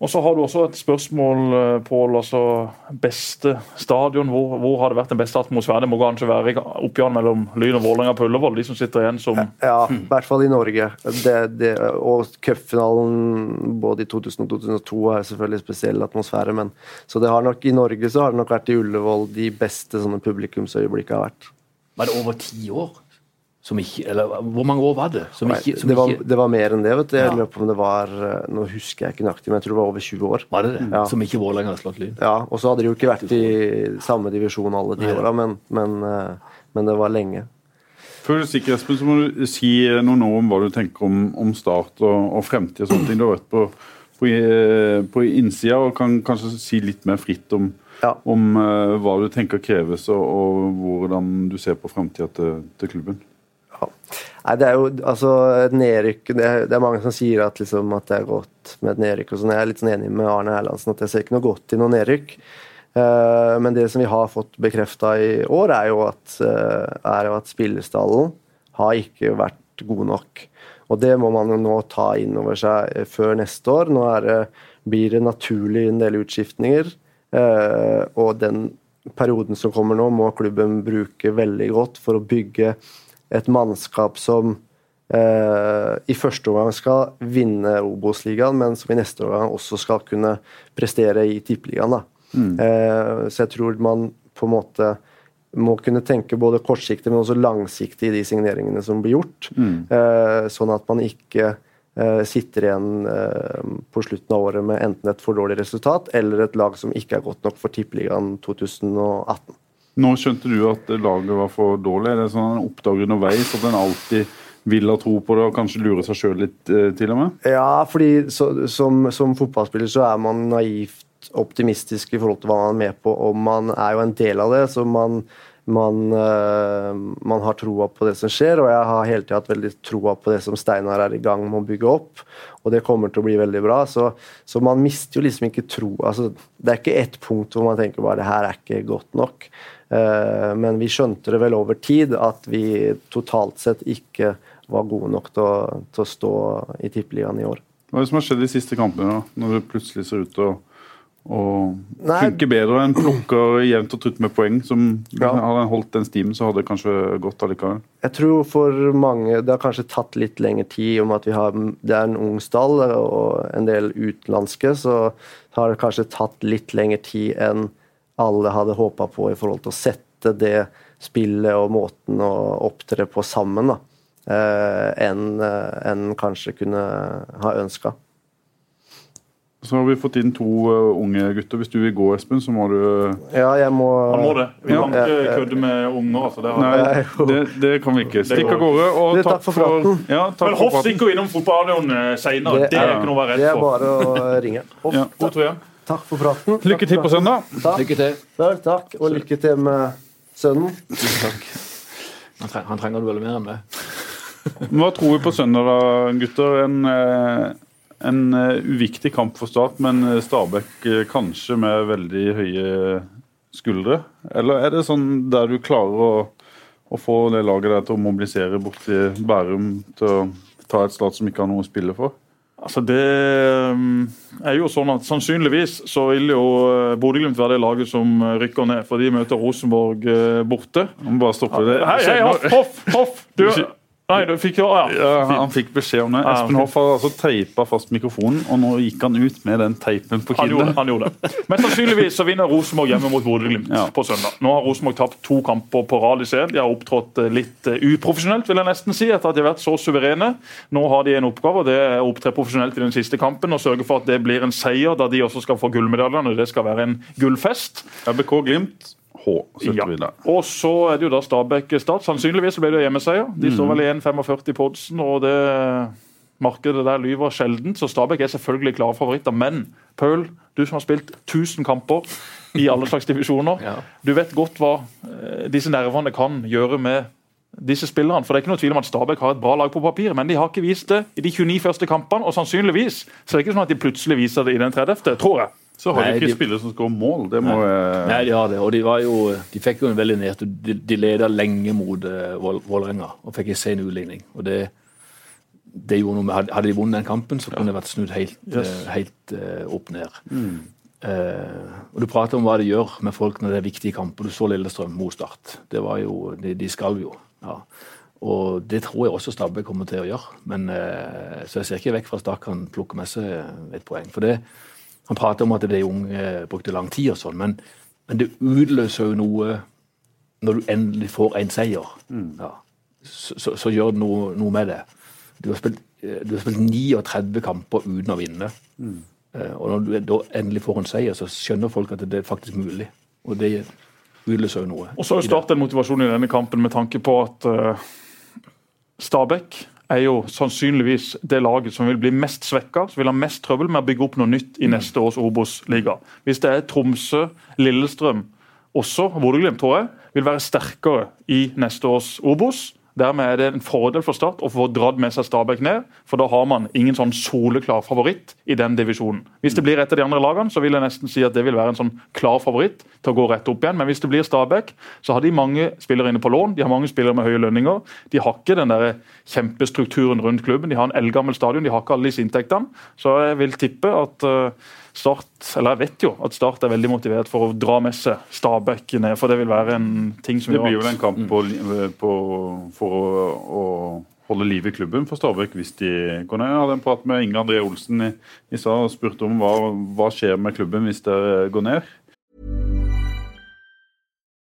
Og så har du også et spørsmål, eh, Pål. Altså, beste stadion. Hvor, hvor har det vært den beste atmosfæren? Det må kanskje være oppgjøret mellom Lyn og Vålerenga på Ullevål, de som sitter igjen som
Ja, i hvert fall i Norge. Det, det, og cupfinalen både i 2000 og 2002 er selvfølgelig spesiell atmosfære, men så det har nok i Norge så har det nok vært i Ullevål de beste sånne publikumsøyeblikkene har vært.
Var det over ti år? Som ikke, eller hvor mange år var det? Som ikke, som
det, var,
ikke,
det var mer enn det. vet du. Jeg
Ja.
lurer på om det var eh, Nå husker jeg ikke nøyaktig, men jeg tror det var over 20 år.
var det det?
Ja.
Som ikke Vålerenga har slått Lyn?
Ja, Og så hadde de jo ikke vært i samme divisjon alle de åra, men, men, eh, men det var lenge.
Før du stikker, Espen, så må du si noen ord om hva du tenker om, om start og, og fremtid. og sånne ting. Du har vært på, på, eh, på innsida og kan kanskje si litt mer fritt om,
Ja.
om hva du tenker kreves, og, og hvordan du ser på fremtida til, til klubben.
Nei, det er jo altså et nedrykk det er, det er mange som sier at, liksom, at det er godt med et nedrykk. og sånn. Jeg er litt sånn enig med Arne Erlandsen at jeg ser ikke noe godt i noe nedrykk. Uh, men det som vi har fått bekrefta i år, er jo at, uh, er at spillestallen har ikke vært god nok. Og det må man jo nå ta inn over seg eh, før neste år. Nå det, blir det naturlig en del utskiftninger. Uh, og den perioden som kommer nå, må klubben bruke veldig godt for å bygge et mannskap som eh, i første omgang skal vinne Obos-ligaen, men som i neste omgang også skal kunne prestere i Tippeligaen. Mm. Eh, så jeg tror man på en måte må kunne tenke både kortsiktig, men også langsiktig i de signeringene som blir gjort. Eh, sånn at man ikke eh, sitter igjen eh, på slutten av året med enten et for dårlig resultat eller et lag som ikke er godt nok for Tippeligaen 2018.
Nå skjønte du at laget var for dårlig. Er sånn en oppdager underveis at en alltid vil ha tro på det og kanskje lure seg sjøl litt, eh, til og med?
Ja, fordi så, som, som fotballspiller så er man naivt optimistisk i forhold til hva man er med på, og man er jo en del av det. Så man, man, eh, man har troa på det som skjer, og jeg har hele tida hatt veldig troa på det som Steinar er i gang med å bygge opp. Og det kommer til å bli veldig bra. Så, så man mister jo liksom ikke tro altså, Det er ikke ett punkt hvor man tenker bare det her er ikke godt nok. Eh, men vi skjønte det vel over tid at vi totalt sett ikke var gode nok til å, til å stå i Tippeligaen i år.
Hva er det som har skjedd de siste kampene, da? når det plutselig ser ut til å, Og
Nei.
bedre enn plukker jevnt og trutt med poeng. Som
Ja.
Hadde en holdt den stimen, så hadde det kanskje gått allikevel.
Jeg tror for mange Det har kanskje tatt litt lengre tid om at vi har Det er en ung stall og en del utenlandske, så har det kanskje tatt litt lengre tid enn alle hadde håpa på i forhold til å sette det spillet og måten å opptre på sammen, da. Eh, enn eh, enn kanskje kunne ha ønska.
Så har vi fått inn to uh, unge gutter. Hvis du vil gå, Espen, så må du
Ja, jeg må
Han må det. Vi kan
Ja.
ikke kødde med unger. altså. Det har...
Nei, det, det kan vi ikke. Stikk av gårde. Og
det, takk for praten.
Ja, takk
Men
for
Hoff stikker jo innom fotballradioen seinere.
Det
Det er ikke noe å være
Det er bare å ringe. Og
Ja.
Takk for praten.
Lykke til på søndag.
Takk.
Lykke til.
Vel, takk, og lykke til med sønnen.
Tusen takk. Han, tre han trenger du veldig mer enn det.
Hva tror vi på søndag, da, gutter? En, eh, en eh, uviktig kamp for Start, men eh, Stabæk kanskje med veldig høye skuldre? Eller er det sånn der du klarer å, å få det laget der til å mobilisere bort til Bærum til å ta et Start som ikke har noe å spille for?
Altså det um, er jo sånn at Sannsynligvis så vil jo uh, Bodø-Glimt være det laget som uh, rykker ned, for de møter Rosenborg uh, borte.
Jeg må bare stoppe det.
Hei, hei, Hoff! Hoff! Hoff! Du, nei, du fikk jo ja.
Ja, han fikk beskjed om det.
Ja,
Espen. Hoff har altså teipa fast mikrofonen, og nå gikk han ut med den teipen på kinnet.
han gjorde det. Men sannsynligvis så vinner Rosenborg hjemme mot Bodø-Glimt
Ja.
på søndag. Nå har Rosenborg tapt to kamper på rad i scenen. De har opptrådt eh, litt eh, uprofesjonelt, vil jeg nesten si, etter at de har vært så suverene. Nå har de en oppgave, og det er å opptre profesjonelt i den siste kampen og sørge for at det blir en seier, da de også skal få gullmedaljene. Det skal være en gullfest.
RBK Glimt, H,
Ja. Og så er det jo da Stabæk-Start. Sannsynligvis så blir det hjemmeseier. De står vel i 1,45 på oddsen, og det markedet der lyver sjelden. Så Stabæk er selvfølgelig klare favoritter. Men Paul, du som har spilt 1000 kamper i alle slags divisjoner,
Ja.
du vet godt hva eh, disse nervene kan gjøre med disse spillerne. For det er ikke noe tvil om at Stabæk har et bra lag på papiret, men de har ikke vist det i de 29 første kampene. Og sannsynligvis så er det ikke sånn at de plutselig viser det i den 30., tror jeg.
Så har
Nei,
de ikke spillere som skårer mål. Det må
Nei, de har det. Og de, var jo, de fikk jo en veldig nedtur. De, de leda lenge mot uh, Vålerenga og fikk en sen utligning. Og det, det gjorde noe med Hadde de vunnet den kampen, så kunne det vært snudd helt, eh, helt uh, opp ned. Eh, og Du prater om hva det gjør med folk når det er viktige kamper. Du så Lillestrøm mot Start. Det var jo, de, de skalv jo. Ja. Og Det tror jeg også Stabbe kommer til å gjøre. Men, så jeg ser ikke vekk fra at Start kan plukke med seg et poeng. For det, Han prater om at de unge brukte lang tid, og sånn, men, men det utløser jo noe når du endelig får en seier. Ja. Så, så, så gjør det noe, noe med det. Du har, spilt, eh, du har spilt 39 kamper uten å vinne. Mm. Og når du da endelig får en seier, så skjønner folk at det er faktisk mulig. Og det utløser jo noe.
Og så har jo Start en motivasjon i denne kampen med tanke på at uh, Stabæk er jo sannsynligvis det laget som vil bli mest svekka, som vil ha mest trøbbel med å bygge opp noe nytt i neste års Obos-liga. Hvis det er Tromsø, Lillestrøm, også Bodø-Glimt, tror jeg, vil være sterkere i neste års Obos. Dermed er det en fordel for Start å få dratt med seg Stabæk ned, for da har man ingen sånn soleklar favoritt i den divisjonen. Hvis det blir et av de andre lagene, så vil jeg nesten si at det vil være en sånn klar favoritt til å gå rett opp igjen. Men hvis det blir Stabæk, så har de mange spillere inne på lån, de har mange spillere med høye lønninger. De har ikke den der kjempestrukturen rundt klubben, de har en eldgammel stadion, de har ikke alle disse inntektene. Så jeg vil tippe at eh, Start, eller jeg vet jo at Start er veldig motivert for å dra med seg Stabæk ned, for det vil være en ting som
Det blir vel en kamp på, på, for å, å holde liv i klubben for Stabæk hvis de går ned. Jeg hadde en prat med Inge André Olsen i, i stad og spurte om hva, hva skjer med klubben hvis dere går ned.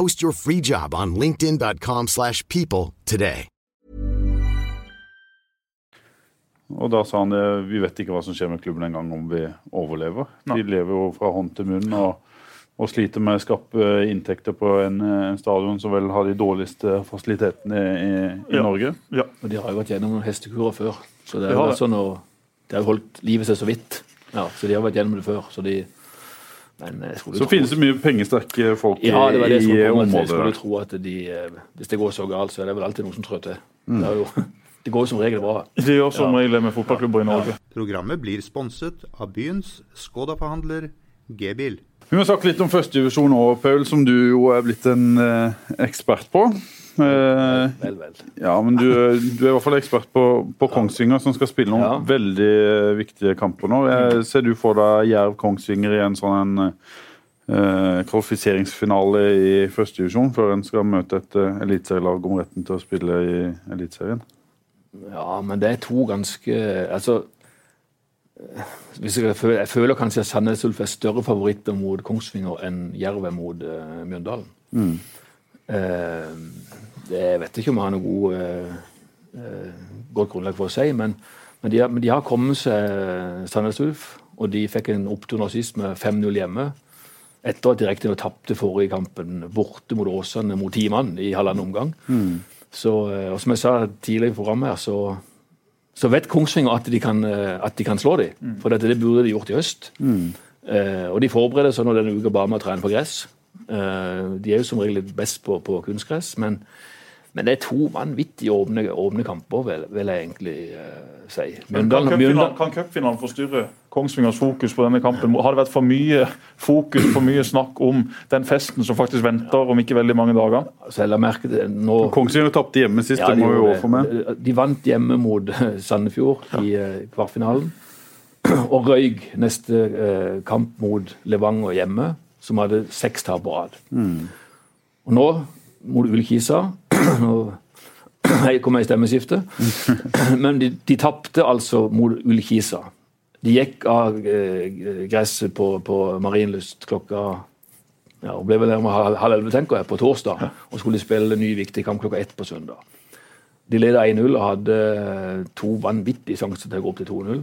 Post your free job on linkedin.com/people slash people today.
Og da sa han det, vi vet ikke hva som skjer med klubben engang om vi overlever. De lever jo fra hånd til munn og, og sliter med å skape inntekter på en, en stadion som vel har de dårligste fasilitetene i, i
Ja.
Norge.
Ja.
Og de har jo vært gjennom noen hestekurer før. Så det
De
har
har
sånn å, de har holdt livet seg så vidt. Ja, så de har vært gjennom det før. Så de
Så
tro-
finnes det mye pengesterke folk i,
Ja, det var det
i
kom. Jeg
området.
skulle tro at de, eh, hvis det går så galt, så er det vel alltid noen som trår til.
Mm.
Det, er jo, det går jo som regel bra.
Det gjør som regel med fotballklubber i Norge.
Programmet blir sponset av byens Skoda-forhandler G-bil.
Vi må snakke litt om førstedivisjon òg, Paul, som du jo er blitt en eh, ekspert på. Eh,
Vel, vel.
ja, men du, du er i hvert fall ekspert på, på Kongsvinger, som skal spille noen
Ja.
veldig eh, viktige kamper nå. Jeg, ser du for deg Jerv-Kongsvinger i en sånn en, eh, kvalifiseringsfinale i førstedivisjon, før en skal møte et uh, eliteserielag om retten til å spille i Eliteserien?
Ja, men det er to ganske Altså eh, jeg, føler, jeg føler kanskje at Sandnes Ulf er større favoritter mot Kongsvinger enn Jerv er mot uh, Mjøndalen. Mm. det jeg vet ikke om jeg har noe god, eh, eh, godt grunnlag for å si, men, men, de har, men de har kommet seg Sandnes Ulf, og de fikk en opptur nå sist med 5-0 hjemme. Etter at de riktignok tapte forrige kampen borte mot Åsane mot ti mann i halvannen omgang. Så, eh, og som jeg sa tidligere i programmet, her, så, så vet Kongsvinger at de kan, eh, at de kan slå dem. For dette, det burde de gjort i høst. Eh, og de forbereder seg nå denne uka bare med å trene på gress. Uh, de er jo som regel best på, på kunstgress, men, men det er to vanvittig åpne, åpne kamper, vil, vil jeg egentlig uh, si.
Men kan
Mjøndalen-
cupfinalen- kan cupfinalen forstyrre Kongsvingers fokus på denne kampen? Har det vært for mye fokus, for mye snakk om den festen som faktisk venter om ikke veldig mange dager?
Selv jeg la merke nå
Kongsvinger tapte hjemme sist,
Ja,
det må vi jo få med.
De vant hjemme mot eh, Sandefjord i uh, kvartfinalen. Og røyk neste uh, kamp mot Levanger hjemme, som hadde seks tap på rad. Og nå, mot Ullkisa Nå jeg kom jeg i stemmeskifte. Men de, de tapte altså mot Ullkisa. De gikk av eh, gresset på, på Marienlyst klokka ja, og ble vel med halv elleve, tenker jeg, på torsdag. Og skulle spille ny viktig kamp klokka ett på søndag. De leda 1-0 og hadde eh, to vanvittige sjanser til å gå opp til 2-0.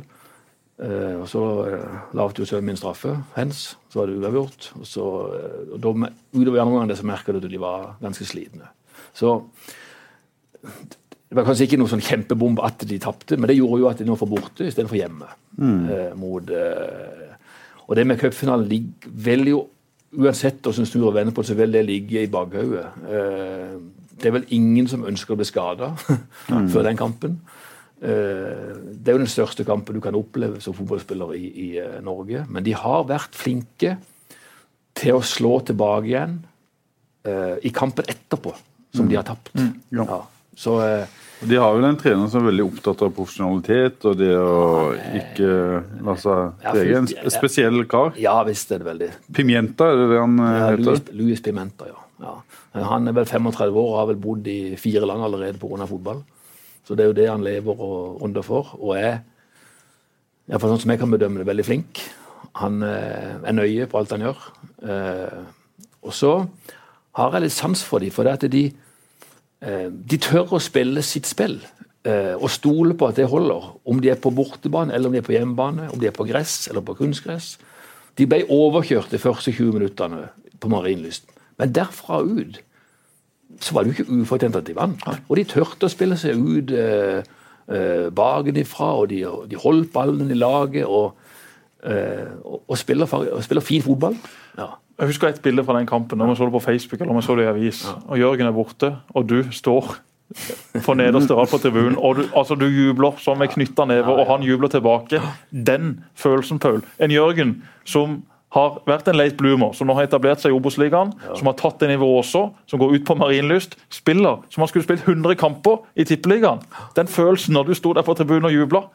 Eh, og så eh, lavte jo sønnen min straffe, hens. Så var det uavgjort. Og så, eh, og da, utover andre gangen så merka du at de var ganske slitne. Så det var kanskje ikke noe sånn kjempebombe at de tapte, men det gjorde jo at de nå får borte istedenfor hjemme. Eh, mot, eh, og det med cupfinalen ligger vel jo Uansett hvordan snur og vender på det, så vil det ligge i bakhodet. Eh, det er vel ingen som ønsker å bli skada før den kampen. Eh, det er jo den største kampen du kan oppleve som fotballspiller i, i eh, Norge. Men de har vært flinke til å slå tilbake igjen eh, i kampen etterpå, som de har tapt.
Ja.
Ja. Så eh,
De har vel en trener som er veldig opptatt av profesjonalitet og det å ikke la seg prege. En spesiell kar.
ja visst er det veldig
Pimienta, er det det han eh,
ja, Louis,
heter?
Louis Pimenta, ja. ja. Han er vel 35 år og har vel bodd i fire land allerede pga. fotball. Så det er jo det han lever og ånder for. Og er, i hvert fall sånn som jeg kan bedømme det, veldig flink. Han eh, er nøye på alt han gjør. Eh, og så har jeg litt sans for dem, for det at de, eh, de tør å spille sitt spill. eh, Og stole på at det holder. Om de er på bortebane eller om de er på hjemmebane, om de er på gress eller på kunstgress. De ble overkjørt de første 20 minuttene på Marienlyst. Men derfra ut så var det jo ikke ufortjent at de vant. Og de turte å spille seg ut eh, eh, bakenifra, og de, de holdt ballen i laget og, eh, og, og, spiller, og spiller fin fotball. Ja.
Jeg husker et bilde fra den kampen, om jeg så det på Facebook eller om jeg så det i avis. og Jørgen er borte, og du står på nederste rad på tribunen, og du, altså, du jubler som med knytta never, og han jubler tilbake. Den følelsen, Paul. En Jørgen som har vært en late bloomer, som nå har etablert seg i Obos-ligaen, som har tatt det nivået også, som går ut på Marienlyst, spiller som han skulle spilt 100 kamper i Tippeligaen. Den følelsen når du sto der på tribunen og jubla,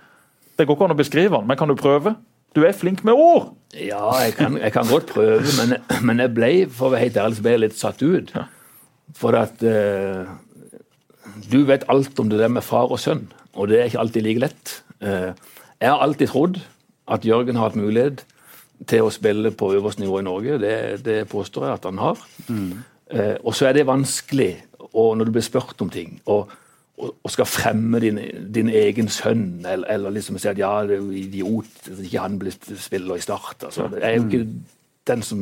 det går ikke an å beskrive den, men kan du prøve? Du er flink med ord!
Ja, jeg kan, jeg kan godt prøve, men, men jeg ble for å være helt ærlig, så ble jeg litt satt ut. For at eh, du vet alt om det der med far og sønn, og det er ikke alltid like lett. Eh, jeg har alltid trodd at Jørgen har hatt mulighet til å spille på øverste nivå i Norge. Det, det påstår jeg at han har. Eh, og så er det vanskelig og når du blir spurt om ting. og og skal fremme din, din egen sønn, eller, eller liksom si at ja, det er jo idiot at ikke han blir spiller i Start. Altså, det er jo ikke den som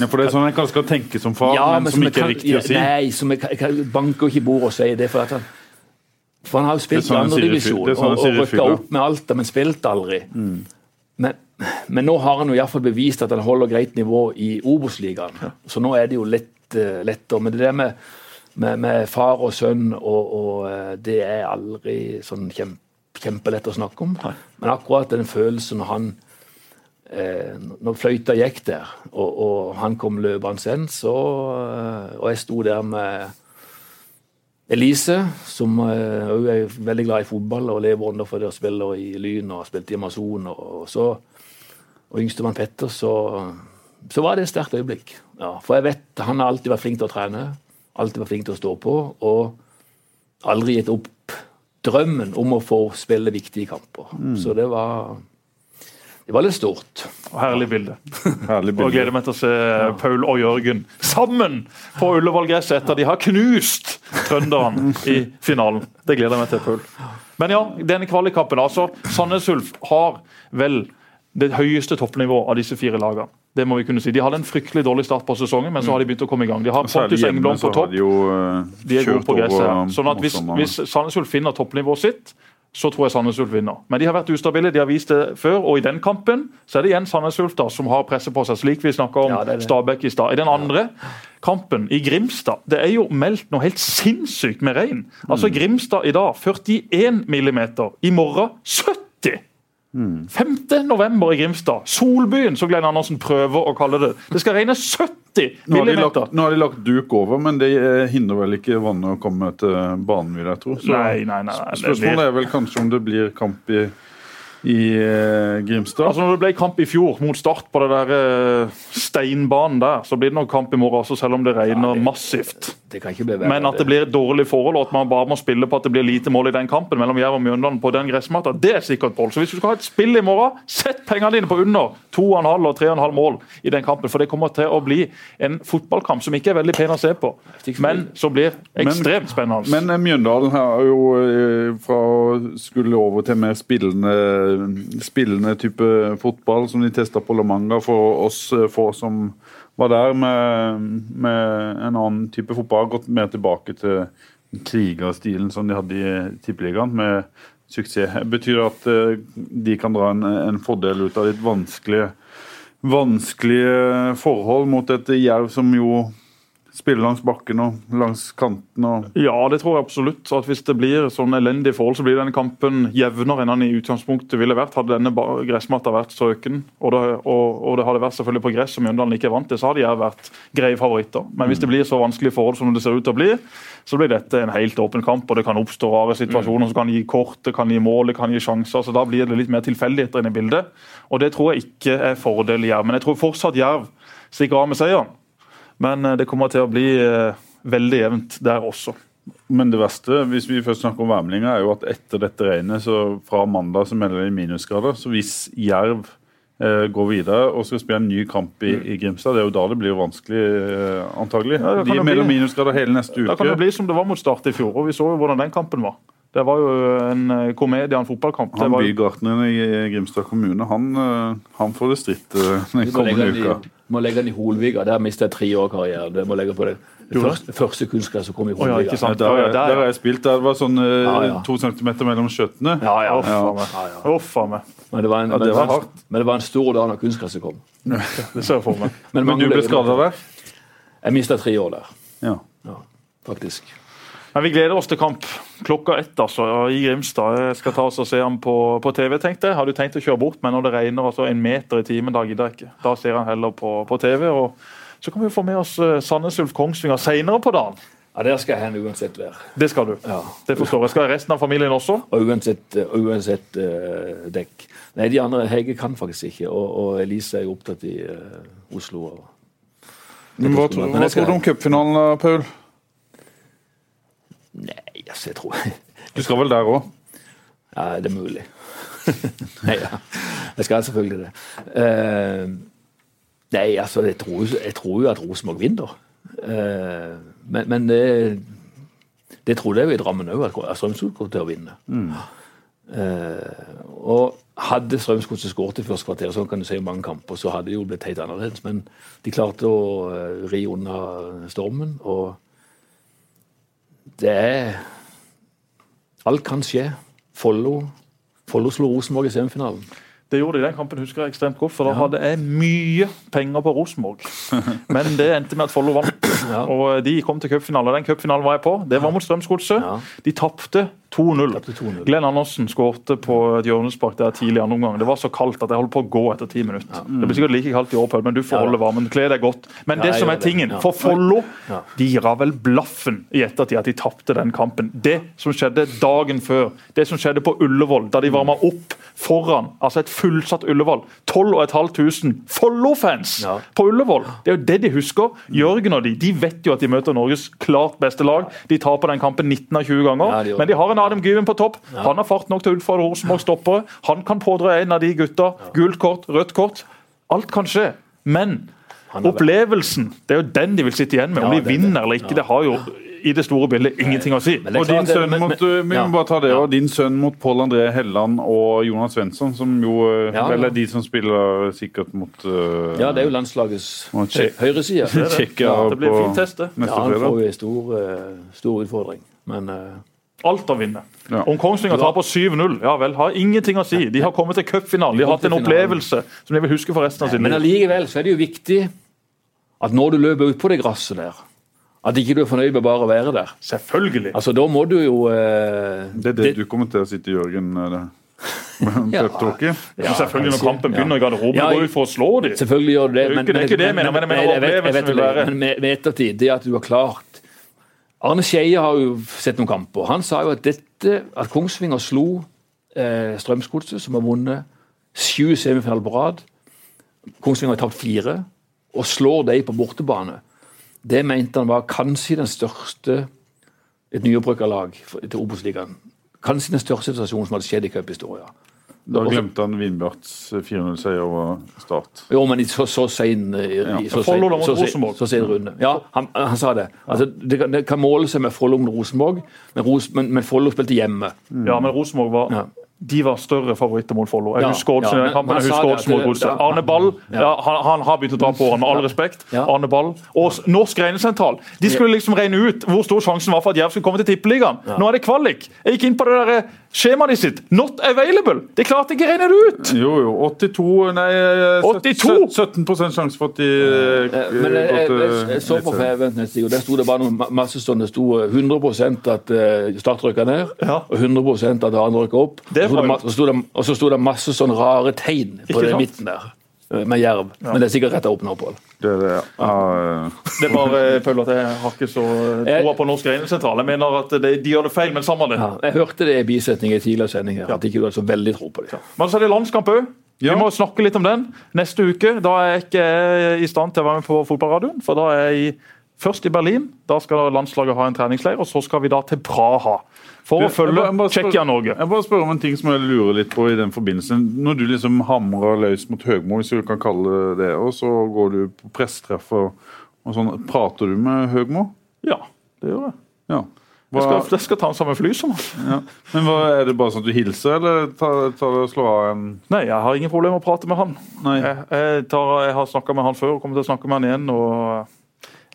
Ja, for det er sånn en kanskje skal tenke som far, men, som
jeg
ikke er
kan-
riktig å si.
Nei, som jeg, jeg banker ikke i bordet og sier det. For, at han, for han har jo spilt
er sånn
i andredivisjon
er sånn
og, og rykka opp med Alta, men spilt aldri. Men, men nå har han jo i hvert fall bevist at han holder greit nivå i Obos-ligaen. Så nå er det jo litt uh, lettere. Men det der med, med, med far og sønn, og, og uh, det er aldri sånn kjempe, kjempelett å snakke om. Men akkurat den følelsen når han eh, Når fløyta gikk der, og, og han kom løpende igjen, så uh, Og jeg sto der med Elise, som òg er veldig glad i fotball og lever under for det og spiller i Lyn og har spilt i Amazon. Og, så, og yngstemann Petter, så, så var det et sterkt øyeblikk. Ja, for jeg vet han har alltid vært flink til å trene, alltid vært flink til å stå på, og aldri gitt opp drømmen om å få spille viktige kamper. Mm. Så det var det var litt stort.
Herlig bilde. Herlig bilde. Og gleder meg til å se ja. Paul og Jørgen sammen på Ullevål-gresset etter de har knust trønderne i finalen. Det gleder jeg meg til, Paul. Men ja, denne kvalikkampen. altså, Sandnes Ulf har vel det høyeste toppnivået av disse fire lagene. Det må vi kunne si. De hadde en fryktelig dårlig start på sesongen, men så har de begynt å komme i gang. De har Pontus Engblom på topp.
De, jo, uh,
de er gode på gresset. Sånn at hvis, hvis Sandnes Ulf finner toppnivået sitt, så tror jeg Sandnes Ulf vinner. Men de har vært ustabile, de har vist det før. Og i den kampen så er det igjen Sandnes Ulf da, som har presset på seg, slik vi snakka om ja, Stabæk i stad. I den andre kampen, i Grimstad, det er jo meldt noe helt sinnssykt med regn. Altså mm. Grimstad i dag 41 millimeter. I morgen 70! Mm. 5. november i Grimstad. Solbyen, som Glenn Andersen prøver å kalle det. Det skal regne 70 millimeter.
Nå har de lagt, duk over, men det eh, hindrer vel ikke vannet å komme til banen, vil jeg tro.
Så nei, nei, nei,
spørsmålet er vel kanskje om det blir kamp i i eh, Grimstad.
Altså Når det ble kamp i fjor mot Start på det der eh, steinbanen der, så blir det nok kamp i morgen også, selv om det regner massivt.
Det kan ikke bli verre.
Men at det blir dårlig forhold, og at man bare må spille på at det blir lite mål i den kampen mellom Jerv og Mjøndalen på den gressmatta, det er sikkert mål. Så hvis du skal ha et spill i morgen, sett pengene dine på under 2,5 og 3,5 mål i den kampen. For det kommer til å bli en fotballkamp som ikke er veldig pen å se på, men som blir ekstremt spennende.
Men, men Mjøndalen har jo fra å skulle over til mer spillende spillende type fotball som de testa på La Manga for oss eh, få som var der med, med, en annen type fotball. Gått mer tilbake til krigerstilen som de hadde i Tippeligaen, med suksess. Betyr det at eh, de kan dra en, en fordel ut av litt vanskelige, vanskelige forhold mot et Jerv som jo spille langs bakken og langs kanten? Og...
Ja, det tror jeg absolutt. At Hvis det blir sånn elendige forhold, så blir denne kampen jevnere enn den i utgangspunktet ville vært. Hadde denne gressmatta vært strøken, og det, og, og det hadde vært selvfølgelig på gress som Mjøndalen ikke er vant til, så hadde jeg vært greie favoritter. Men hvis det blir så vanskelige forhold som det ser ut til å bli, så blir dette en helt åpen kamp, og det kan oppstå rare situasjoner som kan gi kort, det kan gi mål, det kan gi sjanser. så Da blir det litt mer tilfeldigheter inne i bildet. Og det tror jeg ikke er fordel Jerv. Men jeg tror fortsatt Jerv stikker av med seieren. Men eh, det kommer til å bli eh, veldig jevnt der også.
Men det verste, hvis vi først snakker om værmeldinga, er jo at etter dette regnet, så fra mandag så melder de minusgrader. Så hvis Jerv eh, går videre og skal spille en ny kamp i, i, Grimstad, det er jo da det blir vanskelig, eh, antagelig. Ja, de melder minusgrader hele neste uke.
Da kan det bli som det var mot Start i fjor, og vi så jo hvordan den kampen var. Det var jo en eh, komedie en fotballkamp.
Han Bygartneren i Grimstad kommune, han, han får det stritt den kommende uka.
Må legge den i Holviga. Der mister jeg tre år karrieren. Det må legge på det. Det første, første kunstgress som kom i Holviga.
Oh, ja, der, der, der, har jeg spilt. Der var sånn ja, ja. to centimeter mellom skjøttene.
Ja, ja. Uff a meg.
Men det var en, det var men det var en stor dag når kunstgresset kom.
det ser jeg for meg.
Men, men du ble skada der?
Jeg mista tre år der.
Ja.
faktisk.
Men Vi gleder oss til kamp klokka ett altså, i Grimstad. Jeg skal ta oss og se ham på, på, TV. tenkte jeg. Har du tenkt å kjøre bort, men når det regner altså en meter i timen, da gidder jeg ikke. Da ser han heller på, på TV. og Så kan vi få med oss uh, Sandnes Ulf Kongsvinger senere på dagen.
Ja, Der skal jeg hen uansett være.
Det skal du.
Ja.
Det forstår jeg. Skal resten av familien også?
Og uansett, uh, uansett uh, dekk. Nei, de andre Hege kan faktisk ikke, og, og Elise er jo opptatt i Oslo. Og,
hva tror du om cupfinalen, Paul?
Nei, altså, jeg tror
Du skal vel der òg?
Ja, det er mulig. nei, ja. Jeg skal selvfølgelig det. Uh, nei, altså, jeg tror, jeg tror jo at Rosenborg vinner. Uh, men, men det, det trodde jeg jo i Drammen òg, at Strømsgodset kom til å vinne. Mm. Uh, og hadde Strømsgodset skåret i første kvarter, sånn kan du si i mange kamper, så hadde det jo blitt helt annerledes. Men de klarte å ri unna stormen. og det er Alt kan skje. Follo Follo slo Rosenborg i semifinalen.
Det gjorde de i den kampen, husker jeg ekstremt godt, for da hadde jeg mye penger på Rosenborg. Men det endte med at Follo vant,
Ja.
og de kom til cupfinale. Den cupfinalen var jeg på. Det var mot Strømsgodset.
Ja.
De tapte 2-0. Glenn Andersen skårte på et hjørnespark der tidlig i andre omgang. Det var så kaldt at jeg holdt på å gå etter ti minutter. Det blir sikkert like kaldt i år, men du får
Ja.
holde varmen. Kle deg godt. Men det
ja,
som er tingen,
Ja.
for Follo
Ja.
de ga vel blaffen i ettertid at de tapte den kampen. Det som skjedde dagen før, det som skjedde på Ullevål, da de varma opp foran altså et fullsatt Ullevål 12 500 Follo-fans
Ja.
på Ullevål! Det er jo det de husker. Jørgen og de de vet jo at de møter Norges klart beste lag. De taper den kampen 19 av 20 ganger,
Ja,
men de har en Adam Gyven på topp. Han har fart nok til utfordre Rosenborg stoppere. Han kan pådra en av de gutta. Gult kort, rødt kort. Alt kan skje. Men opplevelsen, det er jo den de vil sitte igjen med. Om de
er
vinner eller ikke, det har jo i det store bildet ingenting å si.
Og din sønn mot, vi må bare ta det, og din sønn mot Pål André Helland og Jonas Svensson, som jo eh,
Ja,
vel er de som spiller sikkert mot uh,
Ja, det er jo landslagets høyreside.
Det blir
på
fint test, det.
Ja, han får jo en stor, eh, stor utfordring. Men eh,
Alt å vinne.
Ja.
Om Kongsvinger taper 7-0, ja vel, har ingenting å si. De har kommet til cupfinalen. De har hatt en opplevelse som de vil huske for resten av
Men
liv.
allikevel så er det jo viktig at når du løper ut på det gresset der, at ikke du er fornøyd med bare å være der.
Selvfølgelig.
Altså, Da må du jo eh,
Det er det, du kommer til å sitte Jørgen med det.
Ja.
Peptalket.
Men selvfølgelig, når kampen begynner i garderoben,
Ja,
går ut for å slå dem.
Selvfølgelig gjør du det.
Det ikke- det er ikke det jeg mener, men
det, Men med, med ettertid, det at du har klart Arne Skeie har jo sett noen kamper. Han sa jo at dette, at Kongsvinger slo eh, Strømsgodset, som har vunnet sju semifinaler på rad. Kongsvinger har tapt fire, og slår de på bortebane. Det mente han var kanskje den største et nyopprykka lag til Obos-ligaen. Kanskje den største situasjonen som hadde skjedd i cuphistoria.
Da glemte han Vindbjarts 4-0-seier over Start.
Jo, men i så, så sein i, så, så, så runde. Ja, han, han sa det. Altså, det, kan, det kan måle seg med Follo mot Rosenborg, men, Ros, men, men Follo spilte hjemme.
Ja, men Rosenborg var
Ja.
De var større favoritter mot Follo. Jeg husker Oddsen
ja, han
mot Godset. Arne Ball ja, han, han har begynt å dra på årene, med all respekt. Arne Ball. Og Norsk regnesentral. De skulle liksom regne ut hvor stor sjansen var for at Jerv skulle komme til Tippeligaen. Nå er det kvalik. Jeg gikk inn på det der skjemaet sitt. Not available! Det klarte ikke å regne det ut!
Jo, jo. 82 Nei, eh,
82?
17 sjanse for at de eh,
Eh, Men jeg, jeg, jeg, jeg så på
Eliteserien.
Feven nettsida, og der sto det bare noen masse sånn, det sto eh, 100 at eh, Start røyka ned,
Ja.
og 100 at andre røyka opp.
Det
Og så sto det det- Og så sto det masse sånne rare tegn på
sant?
midten der, med jerv. Men det er sikkert rett opp nå, Pål.
Det er det, ja. Ja, eh,
Det er bare jeg føler at jeg har ikke så eh, troa på Norsk Reindriftssentral. Jeg mener at det, de gjør det feil, men samme det.
Ja, jeg hørte det i bisetning i tidligere sending her, at ikke du hadde så veldig tro på det.
Men så er det landskamp òg.
Ja.
Vi må snakke litt om den. Neste uke da er jeg ikke i stand til å være med på fotballradioen. For da er jeg først i Berlin. Da skal landslaget ha en treningsleir. Og så skal vi da til Praha for å følge Tsjekkia-Norge.
Jeg bare spør om en ting som jeg lurer litt på i den forbindelse. Når du liksom hamrer løs mot Høgmo, hvis du kan kalle det det, og så går du på pressetreff og, og sånn, prater du med Høgmo?
Ja, det gjør jeg.
Ja.
Jeg skal, jeg skal ta den samme fly som han.
ja. Men hva, er det bare sånn at du hilser, eller tar, tar og slår av en
Nei, jeg har ingen problemer med å prate med han. Jeg, jeg, tar, jeg har snakka med han før og kommer til å snakke med han igjen. og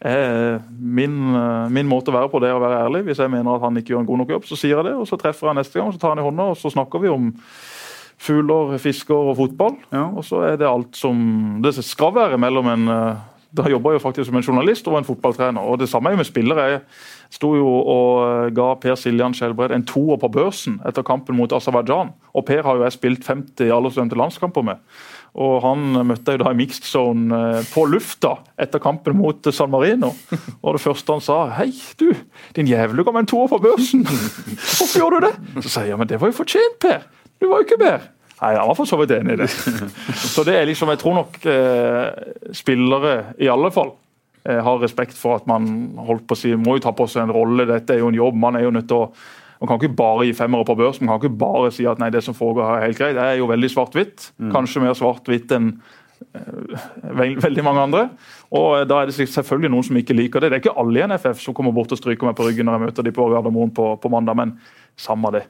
min, eh, min måte å være på det er å være ærlig. Hvis jeg mener at han ikke gjør en god nok jobb, så sier jeg det. og Så treffer jeg neste gang, så tar han i hånda, og så snakker vi om fugler, fisker og fotball.
Ja.
Og så er det alt som det skal være mellom en eh, Da jobber jeg jo faktisk som en journalist og en fotballtrener. og Det samme er jo med spillere. Jeg sto jo og eh, ga Per Siljan Skjelbred en toer på børsen etter kampen mot Aserbajdsjan. Og Per har jo jeg spilt 50 aldersdømte landskamper med. Og han møtte jeg da i mixed zone eh, på lufta etter kampen mot San Marino. Og det første han sa Hei, du, din ga meg en toer på børsen. Hvorfor gjorde du det? Så sier jeg men det var jo fortjent, Per. Du var jo ikke bedre. Nei, Han var for så vidt enig i det. Så det er liksom, Jeg tror nok eh, spillere, i alle fall, eh, har respekt for at man holdt på å si, må jo ta på seg en rolle. Dette er jo en jobb. Man er jo nødt til å man kan ikke bare gi femmere på børs. Man kan ikke bare si at nei, det som foregår her er helt greit. Det er jo veldig svart-hvitt. Kanskje mer svart-hvitt enn eh, veldig mange andre. Og eh, da er det selvfølgelig noen som ikke liker det. Det er ikke alle i NFF som kommer bort og stryker meg på ryggen når jeg møter de på Gardermoen på, på mandag, men samme det.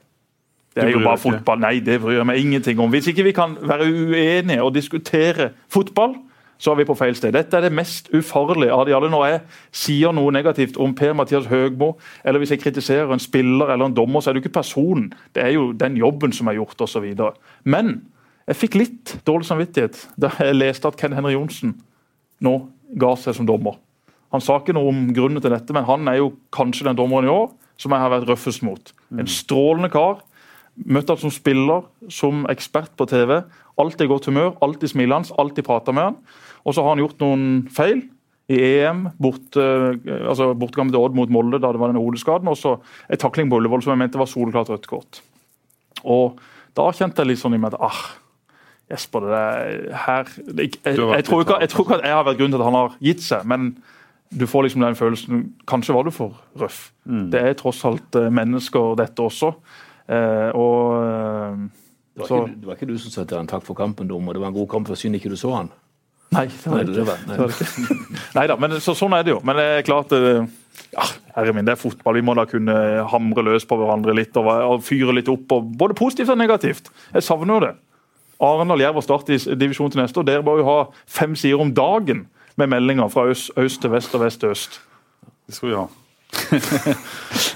Det er jo bare fotball. Nei, det bryr jeg meg ingenting om. Hvis ikke vi kan være uenige og diskutere fotball, så er vi på feil sted. Dette er det mest ufarlige av de alle. Når jeg sier noe negativt om Per-Mathias Høgmo, eller hvis jeg kritiserer en spiller eller en dommer, så er det jo ikke personen. Det er jo den jobben som er gjort, osv. Men Jeg fikk litt dårlig samvittighet da jeg leste at Ken Henry Johnsen nå ga seg som dommer. Han sa ikke noe om grunnen til dette, men han er jo kanskje den dommeren i år som jeg har vært røffest mot. En strålende kar. Møtt han som spiller, som ekspert på TV. Alltid i godt humør, alltid smilende, alltid prata med han. Og så har han gjort noen feil i EM, borte, altså bortgang til Odd mot Molde da det var denne hodeskaden. Og så en takling på Ullevål som jeg mente var soleklart rødt kort. Og da kjente jeg litt sånn i meg at ah, Jesper, det der, her jeg, jeg, jeg, tror ikke, jeg tror ikke at jeg har vært grunnen til at han har gitt seg, men du får liksom den følelsen Kanskje var du for røff.
Mm.
Det er tross alt eh, mennesker, dette også. Eh, og eh,
Det var, ikke, det var ikke du som satte den takk for kampen, dommer. Det var en god kamp, for synd ikke du så han.
Nei, det var det ikke.
nei.
Det var det ikke. Neida, men så, sånn er det jo. Men det er klart eh, ja, herre min, det er fotball. Vi må da kunne hamre løs på hverandre litt og, og fyre litt opp. Og, både positivt og negativt. Jeg savner jo det. Arendal Jerv og Start i divisjon til neste år. Dere bør jo ha fem sider om dagen med meldinger fra øst, øst til vest og vest til øst.
Det skal vi ha.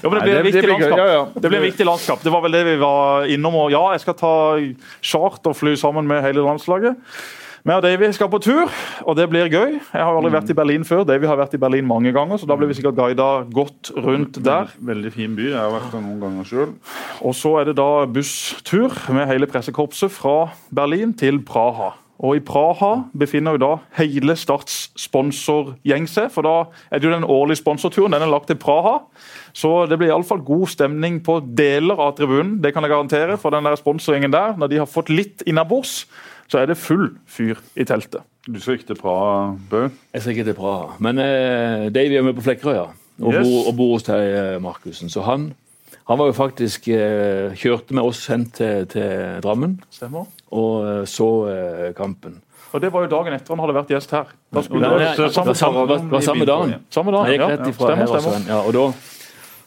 Jo, men det
Nei,
blir
det-
viktig
det blir. Ja, ja.
Det blir et viktig landskap. Det var vel det vi var innom. Og ja, jeg skal ta charterfly sammen med hele landslaget. Vi og Davy skal på tur, og det blir gøy. Jeg har aldri vært i Berlin før. Davy har vært i Berlin mange ganger, så da blir vi sikkert guida godt rundt der.
Veldig fin by. Jeg har vært der noen ganger sjøl.
Og så er det da busstur med hele pressekorpset fra Berlin til Praha. Og i Praha befinner jo da hele Starts sponsorgjeng seg, for da er det jo den årlige sponsorturen. Den er lagt til Praha. Så det blir iallfall god stemning på deler av tribunen. Det kan jeg garantere for den der sponsorgjengen der. Når de har fått litt innabords, så er det full fyr i teltet.
Du skal ikke til Praha, Bø?
Jeg skal ikke til Praha. Men eh, Davy er med på Flekkerøya og,
Yes.
bor, og bor hos deg, eh, Markussen. Så han, han var jo faktisk eh, Kjørte med oss hen til, til Drammen
Stemmer.
og eh, så eh, kampen.
Og det var jo dagen etter han hadde vært gjest her. Da skulle
Nei,
det
nei, det var samme, var, var samme dagen.
samme
dagen,
Ja, stemmer, stemmer.
Ja, og da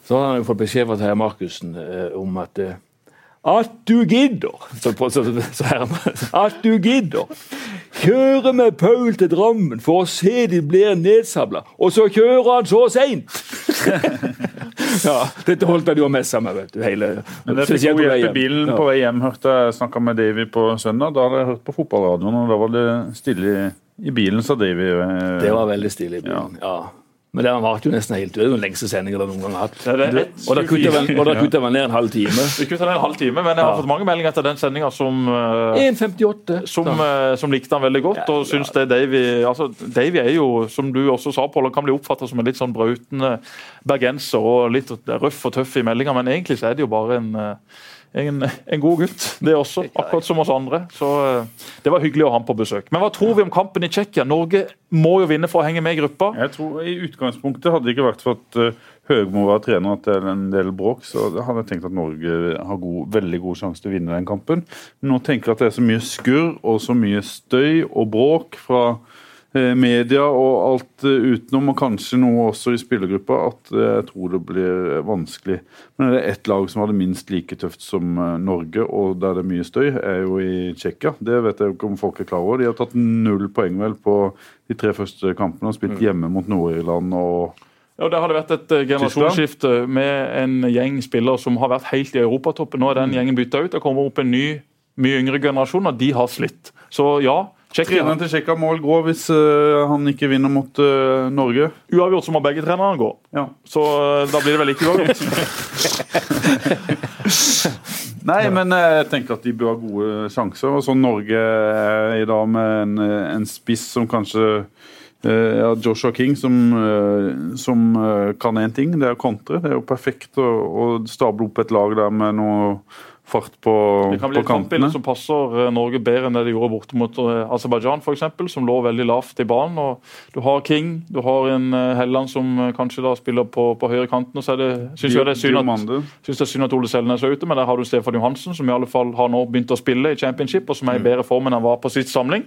så har han jo fått beskjed fra Terje Markussen eh, om at eh, at du gidder! Så, så, så, så her, at du gidder! Kjøre med Paul til Drammen for å se de blir nedsabla, og så kjører han så seint! ja, dette holdt han jo med seg med, vet du. Hele,
Men jeg fikk
jo
god hjelp i bilen
Ja.
på vei hjem. hørte Jeg snakka med Davy på søndag. Da hadde jeg hørt på fotballradioen, og da var det stille i, bilen, sa Davy. eh,
Det var veldig stille i bilen, Ja. Men det varte jo nesten helt ut. Det er den lengste sendinga jeg noen gang har hatt.
Det er det.
Du- Og da kutta og jeg ned en halv time.
Vi kutta ned en halv time, men jeg har
Ja.
fått mange meldinger etter den sendinga som eh,
1,58.
som, eh, som likte han veldig godt. og synes det Davy altså, Davy er jo, som du også sa, Pål, kan bli oppfatta som en litt sånn brautende bergenser og litt røff og tøff i meldinga, men egentlig så er det jo bare en, eh, en, en god gutt, det også. Akkurat som oss andre. Så eh, det var hyggelig å ha ham på besøk. Men hva tror vi om kampen i Tsjekkia? Norge må jo vinne for å henge med i gruppa.
Jeg tror I utgangspunktet hadde det ikke vært for at uh, Høgmo var trener at det er en del bråk, så hadde jeg tenkt at Norge har god, veldig god sjanse til å vinne den kampen. Men nå tenker jeg at det er så mye skurr og så mye støy og bråk fra eh, media og alt eh, utenom, og kanskje noe også i spillergruppa, at eh, jeg tror det blir vanskelig. Men er det ett lag som har det minst like tøft som eh, Norge, og der det er mye støy, er jo i Tsjekkia. Det vet jeg ikke om folk er klar over. De har tatt null poeng vel på de tre første kampene og spilt hjemme mot Nord-Irland og
Ja, Det hadde vært et eh, generasjonsskifte med en gjeng spillere som har vært helt i europatoppen. Nå er den gjengen bytta ut. Det kommer opp en ny, mye yngre generasjon, og de har slitt. Så ja,
Treneren til Tsjekkia må vel gå hvis eh, han ikke vinner mot uh, Norge.
uavgjort så må begge trenerne gå.
Ja.
Så uh, da blir det vel ikke uavgjort.
Nei, men jeg tenker at de bør ha gode sjanser. Og så Norge er i dag med en, en spiss som kanskje ja, Joshua King, som, som kan én ting, det er å kontre. Det er jo perfekt å, å stable opp et lag der med noe fart på,
Det kan bli
på
et
kantene.
som passer eh, Norge bedre enn det de gjorde borte mot eh, Aserbajdsjan, f.eks., som lå veldig lavt i banen. og Du har King, du har en eh, Helland som kanskje da spiller på, på høyre kanten. og så er det, synes jeg det er synd at synes det er synd at Ole Selnes er ute, men der har du Stefan Johansen, som i alle fall har nå begynt å spille i championship, og som er i bedre form enn han var på sitt samling.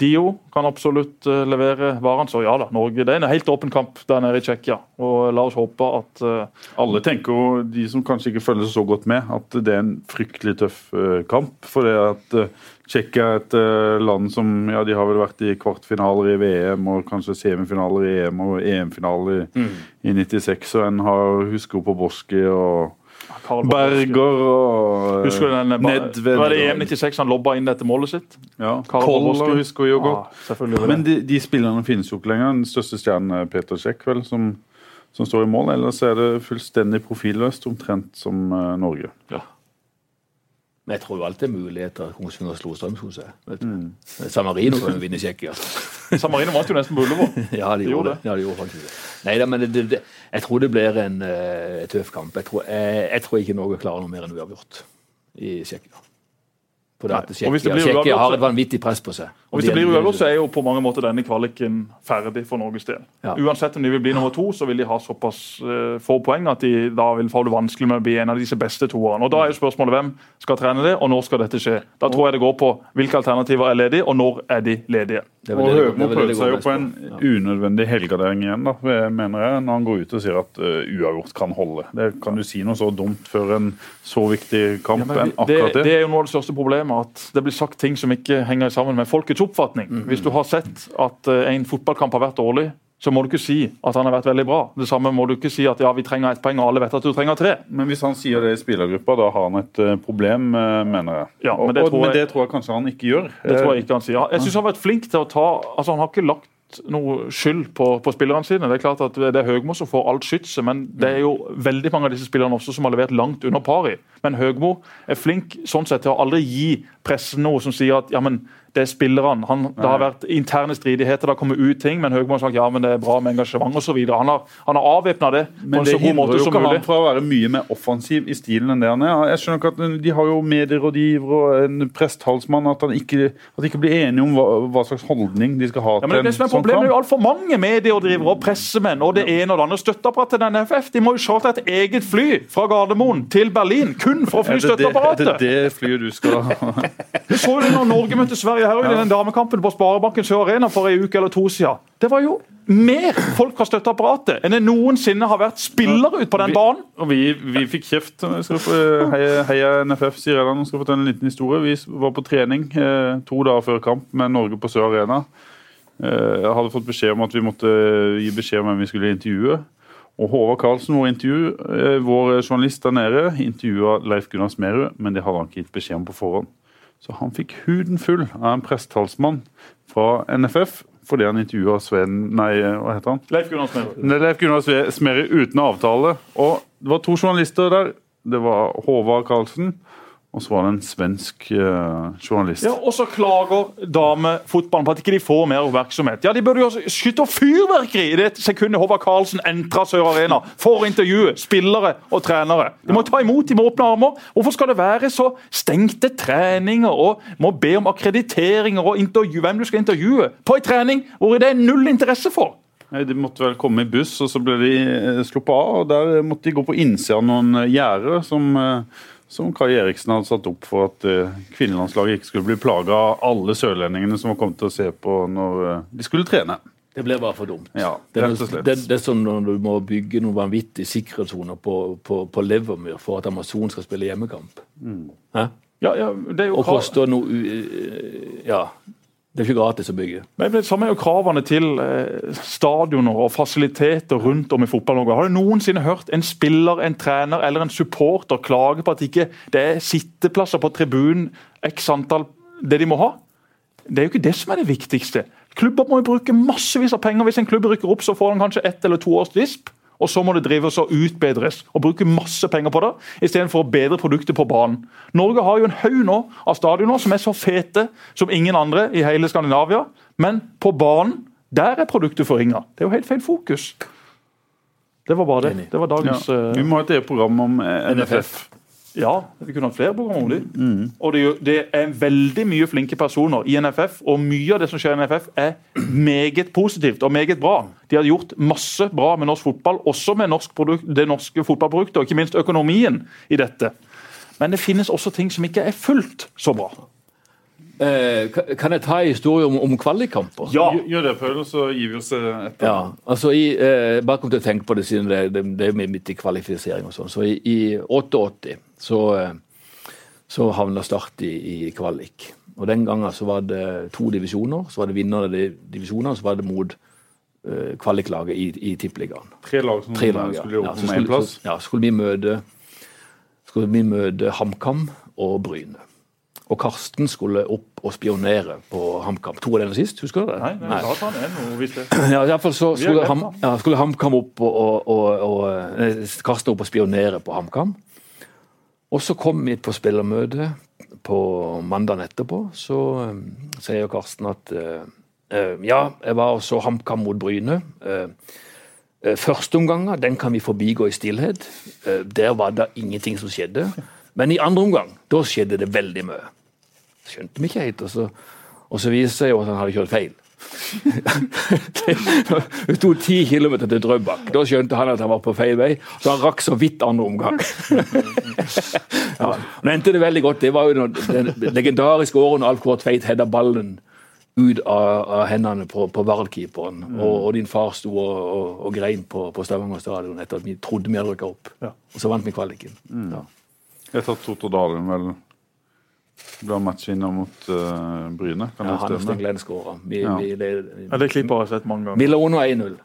Dio kan absolutt eh, levere varene. Så ja da, Norge det er en helt åpen kamp der nede i Tsjekkia. Og la oss håpe at uh,
Alle tenker jo, de som kanskje ikke følger så godt med, at det er en fryktelig tøff uh, kamp. For det at uh, Tsjekkia er et land som ja, de har vel vært i kvartfinaler i VM og kanskje semifinaler i EM og EM-finaler i, i 96. Og en har husker på Boski og Berger og
Husker du den?
Nedved.
Var det EM 96 han lobba inn dette målet sitt?
Ja,
Karl
Koller husker vi jo godt.
Ja.
Men de, de spillerne finnes jo ikke lenger. Den største stjernen er Peter Cech, vel, som, som står i mål. Ellers er det fullstendig profilløst, omtrent som uh, Norge.
Men jeg tror jo alltid det er muligheter Kongsvinger slo Strømskog. Mm. San Marino kan jo vinne Tsjekkia.
San Marino vant jo nesten på Ullevål.
Ja, de gjorde det. Ja, de gjorde faktisk det. Nei da, men det, det, jeg tror det blir en uh, tøff kamp. Jeg tror, jeg, jeg tror ikke Norge klarer noe mer enn uavgjort i Tsjekkia. For det at Tsjekkia har et vanvittig press på seg.
Og Hvis det blir uavgjort, så er jo på mange måter denne kvaliken ferdig for Norges del.
Ja.
Uansett om de vil bli nummer to, så vil de ha såpass uh, få poeng at de da vil få det vanskelig med å bli en av disse beste toerne. Og Da er jo spørsmålet hvem skal trene det, og når skal dette skje? Da tror jeg det går på hvilke alternativer er ledige, og når er de ledige.
Og Høgmo prøvde seg jo på en unødvendig helgardering igjen, da, mener jeg, når han går ut og sier at uh, uavgjort kan holde. Det Kan du si noe så dumt før en så viktig kamp
Men
enn akkurat
det
det?
er jo noe av det største problemet, at det blir sagt ting som ikke henger sammen med folkets oppfatning.
Mhm.
Hvis du har sett at eh, en fotballkamp har vært dårlig, så må du ikke si at han har vært veldig bra. Det samme må du ikke si at ja, vi trenger ett poeng, og alle vet at du trenger tre.
Men hvis han sier det i spillergruppa, da har han et eh, problem, eh, mener jeg.
Ja, men det
og,
tror
men
jeg-
det tror jeg kanskje han ikke gjør.
Det tror jeg ikke han sier. Jeg syns han har vært flink til å ta altså Han har ikke lagt noe skyld på, på spillerne sine. Det er klart at det er Høgmo som får alt skytset, men det er jo veldig mange av disse spillerne også som har levert langt under pari. Men Høgmo er flink sånn sett til å aldri gi pressen noe som sier at ja, men det er spillerne. Han, det har vært interne stridigheter, det har kommet ut ting, men Høgmo har sagt ja, men det er bra med engasjement osv. Han har, han har avvæpna det på en så god måte som mulig.
Men hindrer
måte
jo ikke han fra å være mye mer offensiv i stilen enn det han er. Jeg skjønner ikke at De har jo medierådgiver og en presttalsmann. At, han ikke, at de ikke blir enige om hva, hva slags holdning de skal ha
Ja, men det, det er
en sånn
problemet er jo
kamp.
altfor mange medierådgivere og pressemenn og det ene og det andre. Støtteapparatet til NFF de må jo chartre et eget fly fra Gardermoen til Berlin kun for å fly
Er det det, er det det flyet du skal ha?
Du så jo det når Norge møtte Sverige her i den damekampen på Sparebanken Sør Arena for en uke eller to siden. Det var jo mer folk fra støtteapparatet enn det noensinne har vært spillere ut på den banen.
Og vi, vi fikk kjeft. Jeg få, heia, heia NFF, sier jeg da. Nå skal jeg fortelle en liten historie. Vi var på trening eh, to dager før kamp med Norge på Sør Arena. Eh, jeg hadde fått beskjed om at vi måtte gi beskjed om hvem vi skulle intervjue. Og Håvard Karlsen, vår, intervju, eh, vår journalist der nede, intervjua Leif Gunnar Smerud, men det hadde han ikke gitt beskjed om på forhånd. Så han fikk huden full av en prestetalsmann fra NFF fordi han intervjua Sven Nei, hva heter han?
Leif Gunnar Smerud.
Er Leif Gunnar Smerud uten avtale. Og det var to journalister der. Det var Håvard Karlsen, og så var det en svensk uh, journalist.
Ja, og så klager damefotballen på at ikke de får mer oppmerksomhet. Ja, De burde jo skyte fyrverkeri i det sekundet Håvard Karlsen entrer Sør Arena for å intervjue spillere og trenere. De må ta imot dem med åpne armer. Hvorfor skal det være så stengte treninger og må be om akkrediteringer og intervju, hvem du skal intervjue på en trening hvor det er null interesse for?
Nei, De måtte vel komme i buss, og så ble de eh, sluppet av. og Der måtte de gå på innsida av noen gjerder som, eh, som Kai Eriksen hadde satt opp for at eh, kvinnelandslaget ikke skulle bli plaga av alle sørlendingene som var kommet til å se på når eh, de skulle trene.
Det blir bare for dumt.
Ja,
det, er, det, det er som når du må bygge noen vanvittige sikkerhetssoner på, på, på Levermyr for at Amazon skal spille hjemmekamp. Hæ?
Ja, ja, det er jo
Og koster noe u- Ja. Det er ikke gratis å bygge.
Men det samme er jo kravene til eh, stadioner og fasiliteter rundt om i fotball-Norge. Har du noensinne hørt en spiller, en trener eller en supporter klage på at ikke det er sitteplasser på tribunen x antall det de må ha? Det er jo ikke det som er det viktigste. Klubber må jo bruke massevis av penger. Hvis en klubb rykker opp, så får han kanskje ett eller to års disp. Og så må det drives og utbedres og bruke masse penger på det, istedenfor å bedre produktet på banen. Norge har jo en haug nå av stadioner som er så fete som ingen andre i hele Skandinavia. Men på banen, der er produktet forringa. Det er jo helt feil fokus. Det var bare det. Det var dagens ja.
Vi må ha et program om eh, NFF.
Ja, vi kunne hatt flere programmer om dem. Og det, det er veldig mye flinke personer i NFF, og mye av det som skjer i NFF, er meget positivt og meget bra. De har gjort masse bra med norsk fotball, også med norsk produkt, det norske fotballproduktet, og ikke minst økonomien i dette. Men det finnes også ting som ikke er fullt så bra.
Eh, kan jeg ta en historie om, om kvalikkamper?
Ja, Gjør det, Paul, så gir vi oss eh, etter.
Ja, altså i, eh, bare kom til å tenke på det siden det, det, det er med midt i kvalifisering og sånn. Så i, i 88 så, eh, så havna Start i, i kvalik. Og den gangen så var det to divisjoner. Så var det vinnerne av de divisjonene, så var det mot eh, kvaliklaget i, i Tippeligaen.
Tre lag som
Tre lag, ja.
skulle
ja
opp
så,
om én
skulle,
plass.
så, ja, så skulle vi møte skulle vi møte HamKam og Bryne. Og Karsten skulle opp og spionere på HamKam. To av denne sist, husker du det?
Nei, nei, tar han en, det.
Ja, i fall så skulle, ham, ja, skulle HamKam opp og, og, og, og eh, Karsten opp og spionere på HamKam. Og så kom vi på spillermøte på mandagen etterpå. Så um, sier Karsten at uh, ja, jeg var og så HamKam mot Bryne. Uh, første omganger den kan vi forbigå i stillhet. Der var det ingenting som skjedde. Men i andre omgang da skjedde det veldig mye. Skjønte vi ikke helt. Og så, og så viste det seg jo at han hadde kjørt feil. Det sto ti kilometer til Drøbak. Da skjønte han at han var på feil vei, så han rakk så vidt andre omgang. ja. Nå endte det veldig godt. Det var jo den det legendariske året når Alf Kåre Tveit hedda ballen ut av, av hendene på, på Vard-keeperen. Og, og din far sto og, og, og grein på, på Stavanger stadion etter at vi trodde vi hadde rykka opp.
Ja.
Og så vant vi kvaliken. Ja.
Etter at Toto Dalen vel ble matchvinner mot uh, Bryne. Kan
Ja,
det
han og Sten? Glenn skåra.
Ja.
vi, det,
Ja, det har jeg sett mange ganger.
under 1-0.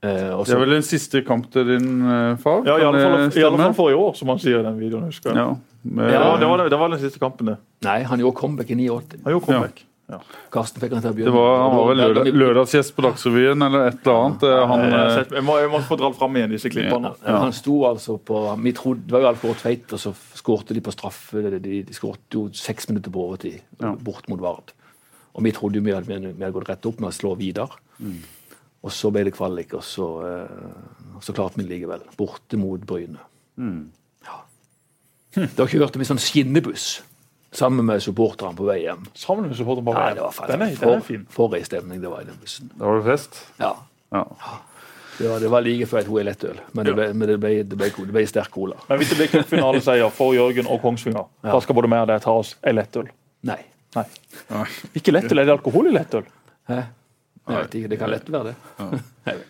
Eh,
Det er vel den siste kamp til din uh, far?
Ja, i alle, fall,
det
I alle fall for i år, som han sier i den videoen. husker jeg.
Ja. Med,
Ja, det, var, det var den siste kampen, det.
Nei, han gjorde comeback i 89.
Han gjorde comeback. Ja.
Karsten fikk han til å
det var, han var vel
Da- da-
lørdag, lørdagsgjest på Dagsrevyen eller et eller annet. Eh, Han,
Jeg, må, jeg må få dratt fram igjen disse klippene.
Ja, Han sto altså på vi trodde, Det var jo Alf Tveit, og så skårte de på straffe. De, de, de skårte jo seks minutter på overtid
Ja.
bort mot Vard. Og vi trodde jo vi hadde, vi hadde gått rett opp med å slå Vidar. Og så ble det kvalik, og så, eh, så klarte vi det likevel. Borte mot Bryne. Ja. Da kjørte vi sånn skinnebuss sammen med supporterne på vei hjem.
Sammen med supporteren på
Nei,
veien.
det var
Den er,
faktisk
den er
for, for ei stemning det var i den bussen.
Da var det fest.
Ja.
Ja.
Det var, det var like før et OL lettøl, men det ble, men det ble, det ble, det ble sterk cola.
Men hvis det blir cupfinaleseier for Jørgen og Kongsvinger,
Ja.
da skal både vi og deg ta oss ei lettøl.
Nei.
Nei. Ikke lettøl, er det alkohol i lettøl?
Hæ? Jeg vet ikke, Det kan lett være det.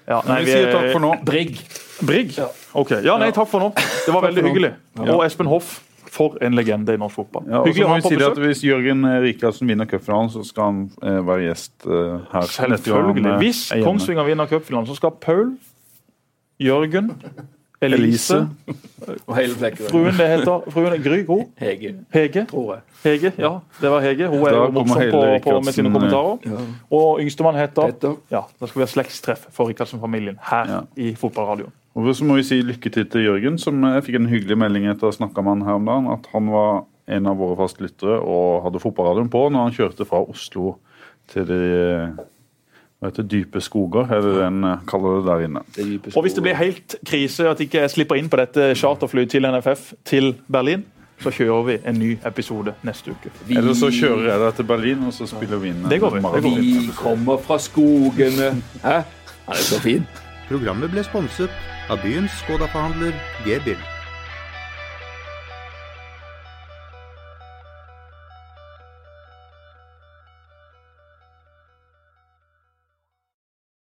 Ja,
Vi sier takk for nå.
Brigg.
Brigg? Ok. Ja, nei, takk for nå. Det var veldig hyggelig. Og Espen Hoff, for en legende i norsk fotball.
Ja,
Hyggelig å ha
vi
på
si det at
besøk.
Hvis Jørgen Rikardsen vinner cupfinalen, så skal han eh, være gjest eh, her.
Selvfølgelig.
eh,
Hvis
er.
Kongsvinger vinner cupfinalen, så skal Paul, Jørgen, Elise,
Elise.
Og hele flekken.
fruen det heter fruen er Gry Gro,
Hege,
Hege.
tror jeg.
Hege, ja, det var Hege. Hun er jo morsom på, på, med sine
kommentarer.
kommentarer. Og yngstemann heter
Petter.
Ja, da skal vi ha slektstreff for Rikardsen-familien her
Ja.
i fotballradioen.
Og så må vi si lykke til til Jørgen, som jeg fikk en hyggelig melding etter å ha snakka med han her om dagen, at han var en av våre fastlyttere og hadde fotballradioen på når han kjørte fra Oslo til de hva heter, dype skoger, er det det en eh, kaller det der inne.
Det
Og hvis det blir helt krise at ikke slipper inn på dette charterflyet til NFF til Berlin, så kjører vi en ny episode neste uke.
Vi,
Eller så kjører jeg deg til Berlin, og så spiller vi inn
Det går vi, det går vi.
vi kommer fra skogene. Hæ? Han er så fin.
Programmet ble sponset av byens Skoda-forhandler G-bil.